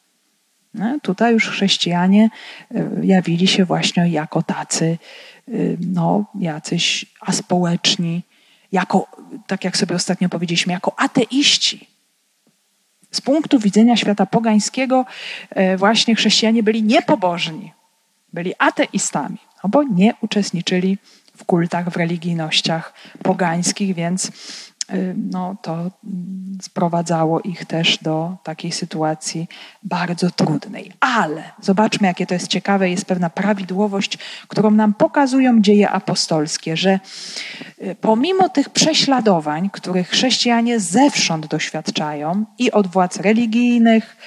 tutaj już chrześcijanie e, jawili się właśnie jako tacy, e, no, jacyś aspołeczni, jako, tak jak sobie ostatnio powiedzieliśmy, jako ateiści. Z punktu widzenia świata pogańskiego e, właśnie chrześcijanie byli niepobożni, byli ateistami, no bo nie uczestniczyli w kultach, w religijnościach pogańskich, więc no, to sprowadzało ich też do takiej sytuacji bardzo trudnej. Ale zobaczmy, jakie to jest ciekawe, jest pewna prawidłowość, którą nam pokazują dzieje apostolskie, że y, pomimo tych prześladowań, których chrześcijanie zewsząd doświadczają i od władz religijnych,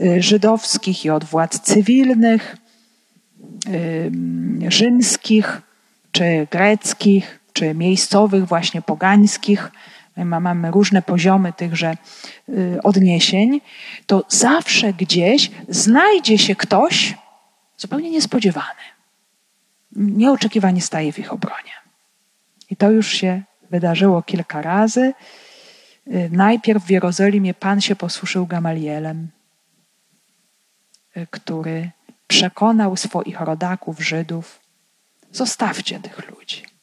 y, żydowskich, i od władz cywilnych, rzymskich, czy greckich, czy miejscowych, właśnie pogańskich, mamy różne poziomy tychże y, odniesień, to zawsze gdzieś znajdzie się ktoś zupełnie niespodziewany. Nieoczekiwanie staje w ich obronie. I to już się wydarzyło kilka razy. Y, najpierw w Jerozolimie Pan się posłuszył Gamalielem, y, który przekonał swoich rodaków, Żydów, zostawcie tych ludzi.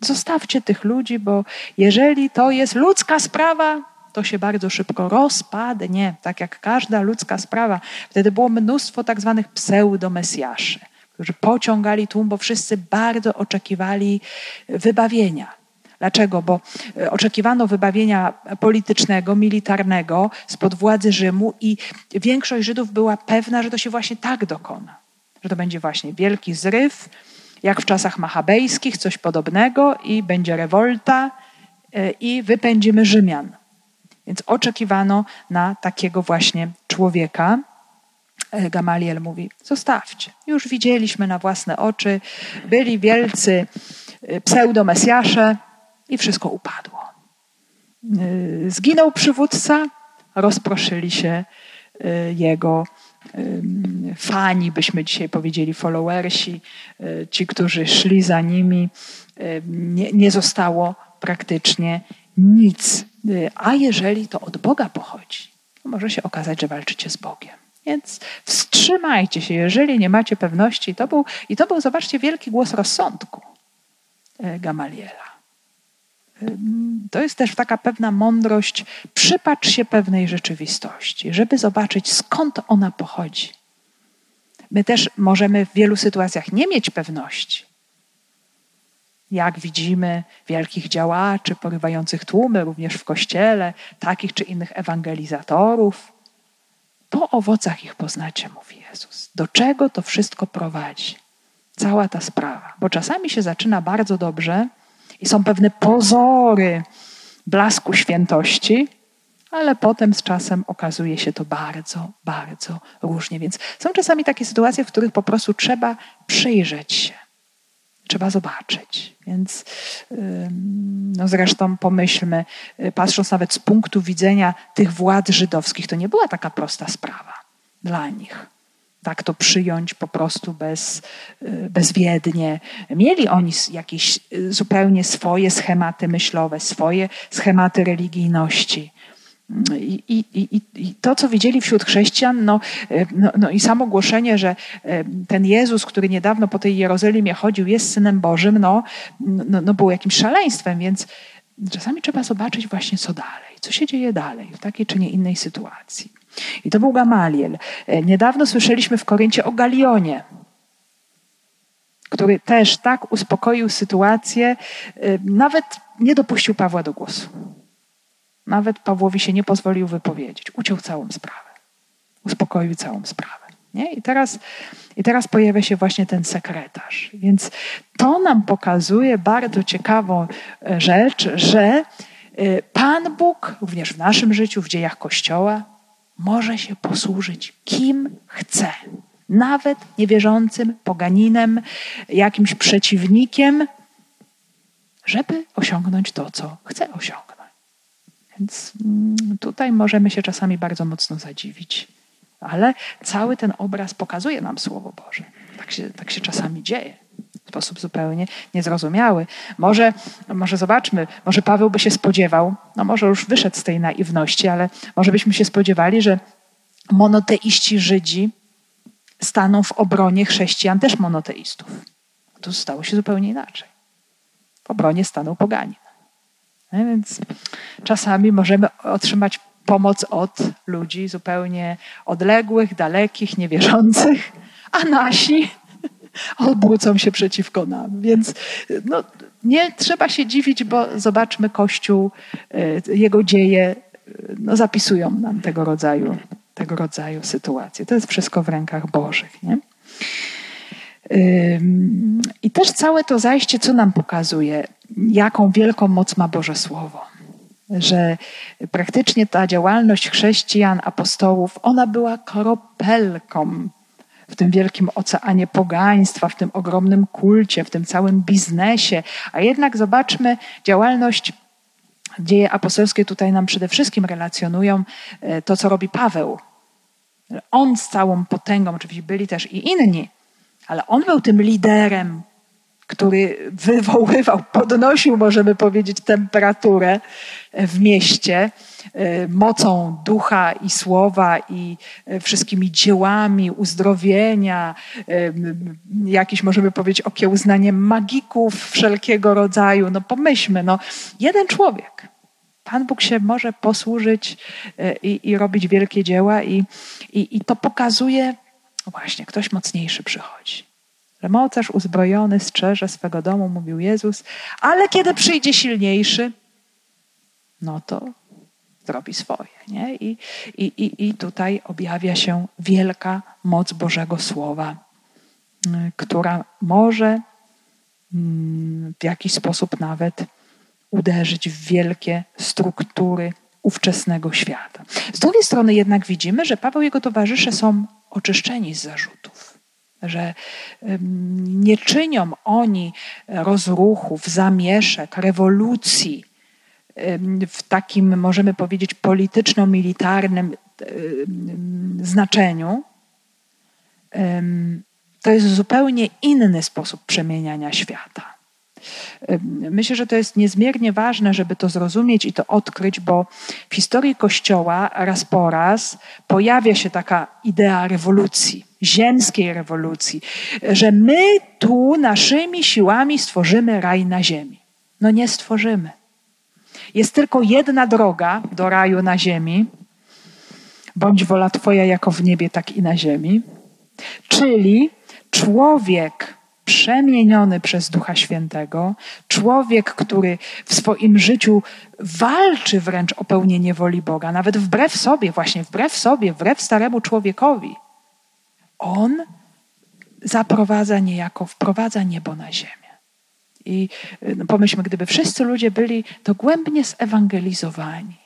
Zostawcie tych ludzi, bo jeżeli to jest ludzka sprawa, to się bardzo szybko rozpadnie, tak jak każda ludzka sprawa. Wtedy było mnóstwo tak zwanych pseudomesjaszy, którzy pociągali tłum, bo wszyscy bardzo oczekiwali wybawienia. Dlaczego? Bo e, oczekiwano wybawienia politycznego, militarnego spod władzy Rzymu i większość Żydów była pewna, że to się właśnie tak dokona. Że to będzie właśnie wielki zryw, jak w czasach machabejskich, coś podobnego i będzie rewolta e, i wypędzimy Rzymian. Więc oczekiwano na takiego właśnie człowieka. E, Gamaliel mówi: Zostawcie. Już widzieliśmy na własne oczy, byli wielcy e, pseudomesjasze i wszystko upadło. Zginął przywódca, rozproszyli się jego fani, byśmy dzisiaj powiedzieli, followersi, e, ci, którzy szli za nimi, nie, nie zostało praktycznie nic. E, a jeżeli to od Boga pochodzi, to może się okazać, że walczycie z Bogiem. Więc wstrzymajcie się, jeżeli nie macie pewności. To był, I to był, zobaczcie, wielki głos rozsądku e, Gamaliela. To jest też taka pewna mądrość. Przypatrz się pewnej rzeczywistości, żeby zobaczyć skąd ona pochodzi. My też możemy w wielu sytuacjach nie mieć pewności. Jak widzimy wielkich działaczy porywających tłumy, również w kościele, takich czy innych ewangelizatorów. Po owocach ich poznacie, mówi Jezus. Do czego to wszystko prowadzi? Cała ta sprawa. Bo czasami się zaczyna bardzo dobrze, i są pewne pozory blasku świętości, ale potem z czasem okazuje się to bardzo, bardzo różnie. Więc są czasami takie sytuacje, w których po prostu trzeba przyjrzeć się, trzeba zobaczyć. Więc no zresztą pomyślmy, y, patrząc nawet z punktu widzenia tych władz żydowskich, to nie była taka prosta sprawa dla nich tak to przyjąć po prostu bez, y, bezwiednie. Mieli oni jakieś y, zupełnie swoje schematy myślowe, swoje schematy religijności. I, i, i, I, to, co widzieli wśród chrześcijan, no, y, no, no, i samo głoszenie, że ten Jezus, który niedawno po tej Jerozolimie chodził, jest Synem Bożym, no, no, no było jakimś szaleństwem, więc czasami trzeba zobaczyć właśnie, co dalej, co się dzieje dalej w takiej czy nie innej sytuacji. I to był Gamaliel. E, niedawno słyszeliśmy w Koryncie o Galionie, który też tak uspokoił sytuację, e, nawet nie dopuścił Pawła do głosu. Nawet Pawłowi się nie pozwolił wypowiedzieć. Uciął całą sprawę. Uspokoił całą sprawę. Nie? I, teraz, I teraz pojawia się właśnie ten sekretarz. Więc to nam pokazuje bardzo ciekawą e, rzecz, że Pan Bóg, również w naszym życiu, w dziejach Kościoła, może się posłużyć kim chce. Nawet niewierzącym poganinem, jakimś przeciwnikiem, żeby osiągnąć to, co chce osiągnąć. Więc mm, tutaj możemy się czasami bardzo mocno zadziwić. Ale cały ten obraz pokazuje nam Słowo Boże. Tak się, tak się czasami dzieje sposób zupełnie niezrozumiały. Może, może zobaczmy, może Paweł by się spodziewał, no może już wyszedł z tej naiwności, ale może byśmy się spodziewali, że monoteiści Żydzi staną w obronie chrześcijan też monoteistów. Tu stało się zupełnie inaczej. W obronie stanął poganin. No więc czasami możemy otrzymać pomoc od ludzi zupełnie odległych, dalekich, niewierzących, a nasi obrócą się przeciwko nam. Więc no, nie trzeba się dziwić, bo zobaczmy Kościół, e, jego dzieje no, zapisują nam tego rodzaju, tego rodzaju sytuacje. To jest wszystko w rękach Bożych. Nie? I też całe to zajście, co nam pokazuje, jaką wielką moc ma Boże Słowo. Że praktycznie ta działalność chrześcijan, apostołów, ona była kropelką w tym wielkim oceanie pogaństwa, w tym ogromnym kulcie, w tym całym biznesie. A jednak zobaczmy działalność Dzieje apostolskie tutaj nam przede wszystkim relacjonują e, to, co robi Paweł. On z całą potęgą, oczywiście byli też i inni, ale on był tym liderem, który wywoływał, podnosił, możemy powiedzieć, temperaturę w mieście mocą ducha i słowa i e, wszystkimi dziełami uzdrowienia, e, jakieś możemy powiedzieć okiełznaniem magików wszelkiego rodzaju. No pomyślmy, no jeden człowiek. Pan Bóg się może posłużyć i, i robić wielkie dzieła i, i, i to pokazuje, właśnie, ktoś mocniejszy przychodzi. Że mocarz uzbrojony strzeże swego domu, mówił Jezus, ale kiedy przyjdzie silniejszy, no to zrobi swoje. Nie? I, i, I tutaj objawia się wielka moc Bożego Słowa, która może mm, w jakiś sposób nawet uderzyć w wielkie struktury ówczesnego świata. Z drugiej strony jednak widzimy, że Paweł i jego towarzysze są oczyszczeni z zarzutów, że nie czynią oni rozruchów, zamieszek, rewolucji w takim, możemy powiedzieć, polityczno-militarnym znaczeniu. To jest zupełnie inny sposób przemieniania świata. Myślę, że to jest niezmiernie ważne, żeby to zrozumieć i to odkryć, bo w historii Kościoła raz po raz pojawia się taka idea rewolucji, ziemskiej rewolucji, że my tu naszymi siłami stworzymy raj na ziemi. No nie stworzymy. Jest tylko jedna droga do raju na ziemi, bądź wola Twoja jako w niebie, tak i na ziemi, czyli człowiek przemieniony przez Ducha Świętego, człowiek, który w swoim życiu walczy wręcz o pełnienie woli Boga, nawet wbrew sobie, właśnie wbrew sobie, wbrew staremu człowiekowi, on zaprowadza niejako, wprowadza niebo na ziemię. I no pomyślmy, gdyby wszyscy ludzie byli dogłębnie zewangelizowani,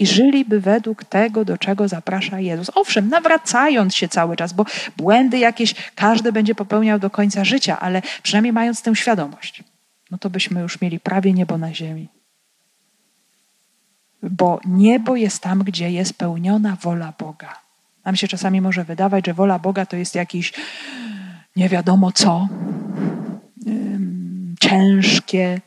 i żyliby według tego, do czego zaprasza Jezus. Owszem, nawracając się cały czas, bo błędy jakieś każdy będzie popełniał do końca życia, ale przynajmniej mając tę świadomość, no to byśmy już mieli prawie niebo na ziemi. Bo niebo jest tam, gdzie jest pełniona wola Boga. Nam się czasami może wydawać, że wola Boga to jest jakiś nie wiadomo co, ciężkie,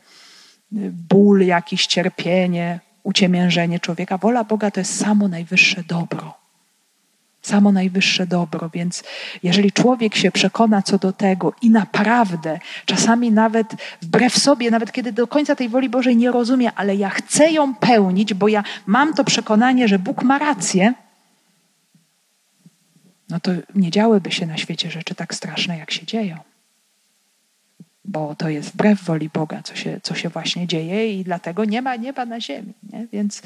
ból, jakieś cierpienie, uciemiężenie człowieka. Wola Boga to jest samo najwyższe dobro. Samo najwyższe dobro, więc jeżeli człowiek się przekona co do tego i naprawdę, czasami nawet wbrew sobie, nawet kiedy do końca tej woli Bożej nie rozumie, ale ja chcę ją pełnić, bo ja mam to przekonanie, że Bóg ma rację, no to nie działyby się na świecie rzeczy tak straszne, jak się dzieją bo to jest wbrew woli Boga, co się, co się właśnie dzieje i dlatego nie ma nieba na ziemi. Nie? Więc,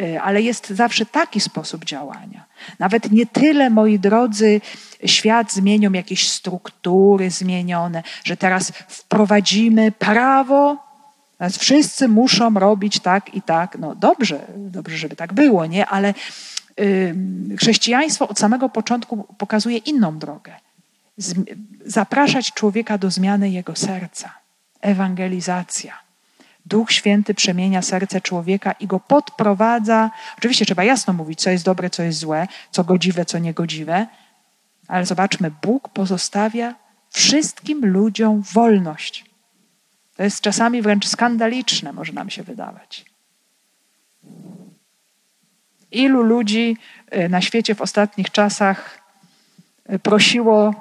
y, ale jest zawsze taki sposób działania. Nawet nie tyle, moi drodzy, świat zmienią jakieś struktury zmienione, że teraz wprowadzimy prawo, teraz wszyscy muszą robić tak i tak. No dobrze, dobrze, żeby tak było, nie? Ale chrześcijaństwo od samego początku pokazuje inną drogę zapraszać człowieka do zmiany jego serca. Ewangelizacja. Duch Święty przemienia serce człowieka i go podprowadza. Oczywiście trzeba jasno mówić, co jest dobre, co jest złe, co godziwe, co niegodziwe, ale zobaczmy, Bóg pozostawia wszystkim ludziom wolność. To jest czasami wręcz skandaliczne, może nam się wydawać. Ilu ludzi y, na świecie w ostatnich czasach y, prosiło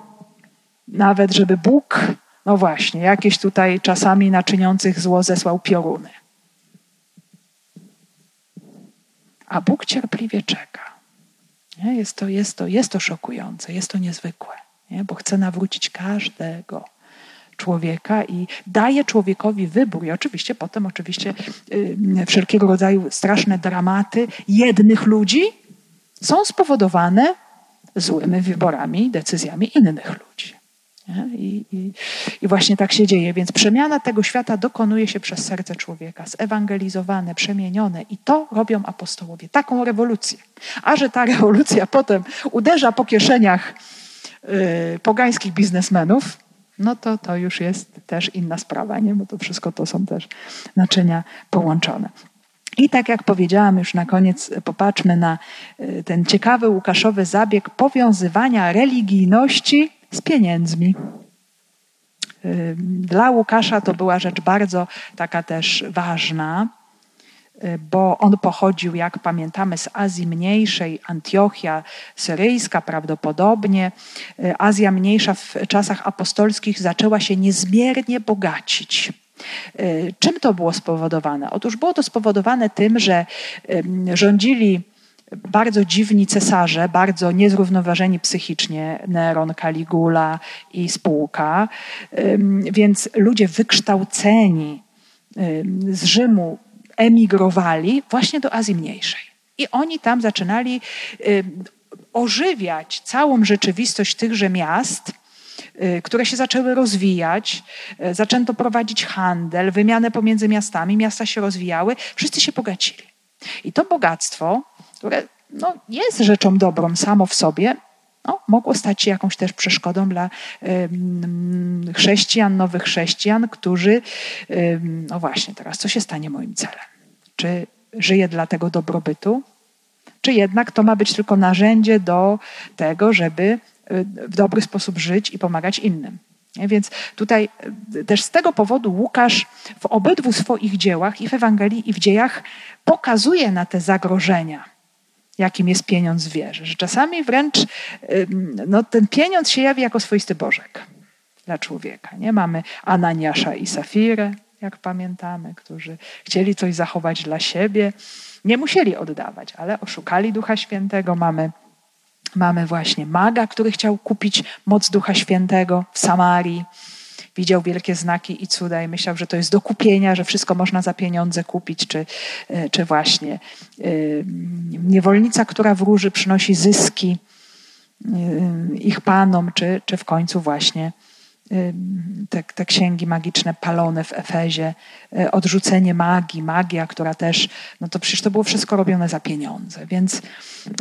nawet żeby Bóg, no właśnie, jakieś tutaj czasami naczyniących zło zesłał pioruny. A Bóg cierpliwie czeka. Nie? Jest, to, jest, to, jest to szokujące, jest to niezwykłe, nie? bo chce nawrócić każdego człowieka i daje człowiekowi wybór. I oczywiście potem, oczywiście, yy, wszelkiego rodzaju straszne dramaty jednych ludzi są spowodowane złymi wyborami, decyzjami innych ludzi. I, i, I, właśnie tak się dzieje. Więc przemiana tego świata dokonuje się przez serce człowieka, zewangelizowane, przemienione. I to robią apostołowie. Taką rewolucję. A że ta rewolucja potem uderza po kieszeniach y, pogańskich biznesmenów, no to to już jest też inna sprawa, nie? bo to wszystko to są też naczynia połączone. I tak jak powiedziałam już na koniec, popatrzmy na y, ten ciekawy Łukaszowy zabieg powiązywania religijności z pieniędzmi. Dla Łukasza to była rzecz bardzo taka też ważna, bo on pochodził, jak pamiętamy, z Azji Mniejszej, Antiochia Syryjska prawdopodobnie. Azja Mniejsza w czasach apostolskich zaczęła się niezmiernie bogacić. Czym to było spowodowane? Otóż było to spowodowane tym, że rządzili bardzo dziwni cesarze, bardzo niezrównoważeni psychicznie, Neron, Caligula i spółka, więc ludzie wykształceni z Rzymu emigrowali właśnie do Azji Mniejszej. I oni tam zaczynali ożywiać całą rzeczywistość tychże miast y, które się zaczęły rozwijać, y, zaczęto prowadzić handel, wymianę pomiędzy miastami, miasta się rozwijały, wszyscy się bogacili. I to bogactwo, które no, jest rzeczą dobrą samo w sobie, no, mogło stać się jakąś też przeszkodą dla chrześcijan, nowych chrześcijan, którzy, no właśnie, teraz co się stanie moim celem? Czy żyję dla tego dobrobytu? Czy jednak to ma być tylko narzędzie do tego, żeby y, w dobry sposób żyć i pomagać innym? Więc tutaj y, też z tego powodu Łukasz w obydwu swoich dziełach, i w Ewangelii, i w dziejach, pokazuje na te zagrożenia jakim jest pieniądz w wierze. Że czasami wręcz no, ten pieniądz się jawi jako swoisty bożek dla człowieka. Nie mamy Ananiasza i Safirę, jak pamiętamy, którzy chcieli coś zachować dla siebie. Nie musieli oddawać, ale oszukali Ducha Świętego. Mamy, mamy właśnie maga, który chciał kupić moc Ducha Świętego w Samarii widział wielkie znaki i cuda i myślał, że to jest do kupienia, że wszystko można za pieniądze kupić, czy, e, czy właśnie. E, niewolnica, która wróży, przynosi zyski e, ich panom, czy, czy w końcu właśnie te, te księgi magiczne palone w Efezie, e, odrzucenie magii, magia, która też, no to przecież to było wszystko robione za pieniądze. Więc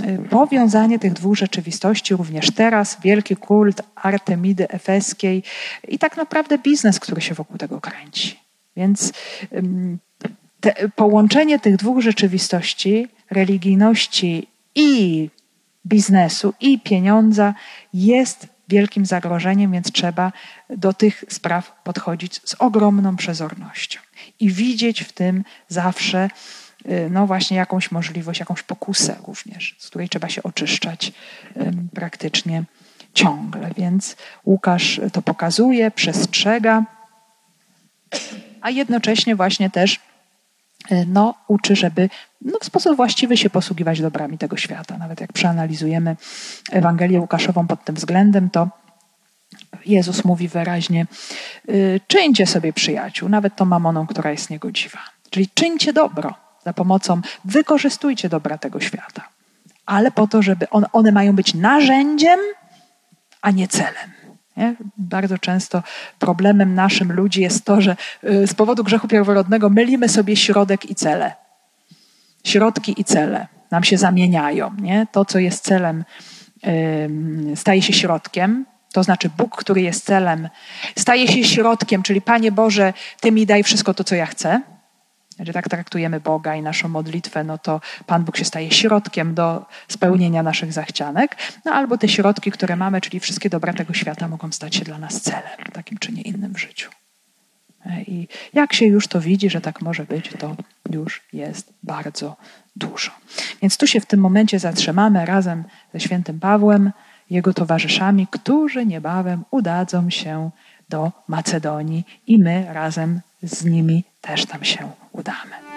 e, powiązanie tych dwóch rzeczywistości, również teraz, wielki kult Artemidy Efeskiej i tak naprawdę biznes, który się wokół tego kręci. Więc te, połączenie tych dwóch rzeczywistości, religijności i biznesu, i pieniądza jest wielkim zagrożeniem, więc trzeba do tych spraw podchodzić z ogromną przezornością i widzieć w tym zawsze y, no właśnie jakąś możliwość, jakąś pokusę również, z której trzeba się oczyszczać praktycznie ciągle. Więc Łukasz to pokazuje, przestrzega, a jednocześnie właśnie też no, uczy, żeby no, w sposób właściwy się posługiwać dobrami tego świata. Nawet jak przeanalizujemy Ewangelię Łukaszową pod tym względem, to Jezus mówi wyraźnie: y, czyńcie sobie przyjaciół, nawet tą mamoną, która jest niegodziwa. Czyli czyńcie dobro za pomocą, wykorzystujcie dobra tego świata, ale po to, żeby on, one mają być narzędziem, a nie celem. Nie? Bardzo często problemem naszym ludzi jest to, że y, z powodu grzechu pierworodnego mylimy sobie środek i cele środki i cele nam się zamieniają. Nie? To, co jest celem, staje się środkiem. To znaczy, Bóg, który jest celem, staje się środkiem, czyli Panie Boże, Ty mi daj wszystko to, co ja chcę. Jeżeli tak traktujemy Boga i naszą modlitwę, no to Pan Bóg się staje środkiem do spełnienia naszych zachcianek, no albo te środki, które mamy, czyli wszystkie dobra tego świata, mogą stać się dla nas celem, takim czy nie innym w życiu. I jak się już to widzi, że tak może być, to już jest bardzo dużo. Więc tu się w tym momencie zatrzymamy razem ze świętym Pawłem, jego towarzyszami, którzy niebawem udadzą się do Macedonii i my razem z nimi też tam się ودعمك.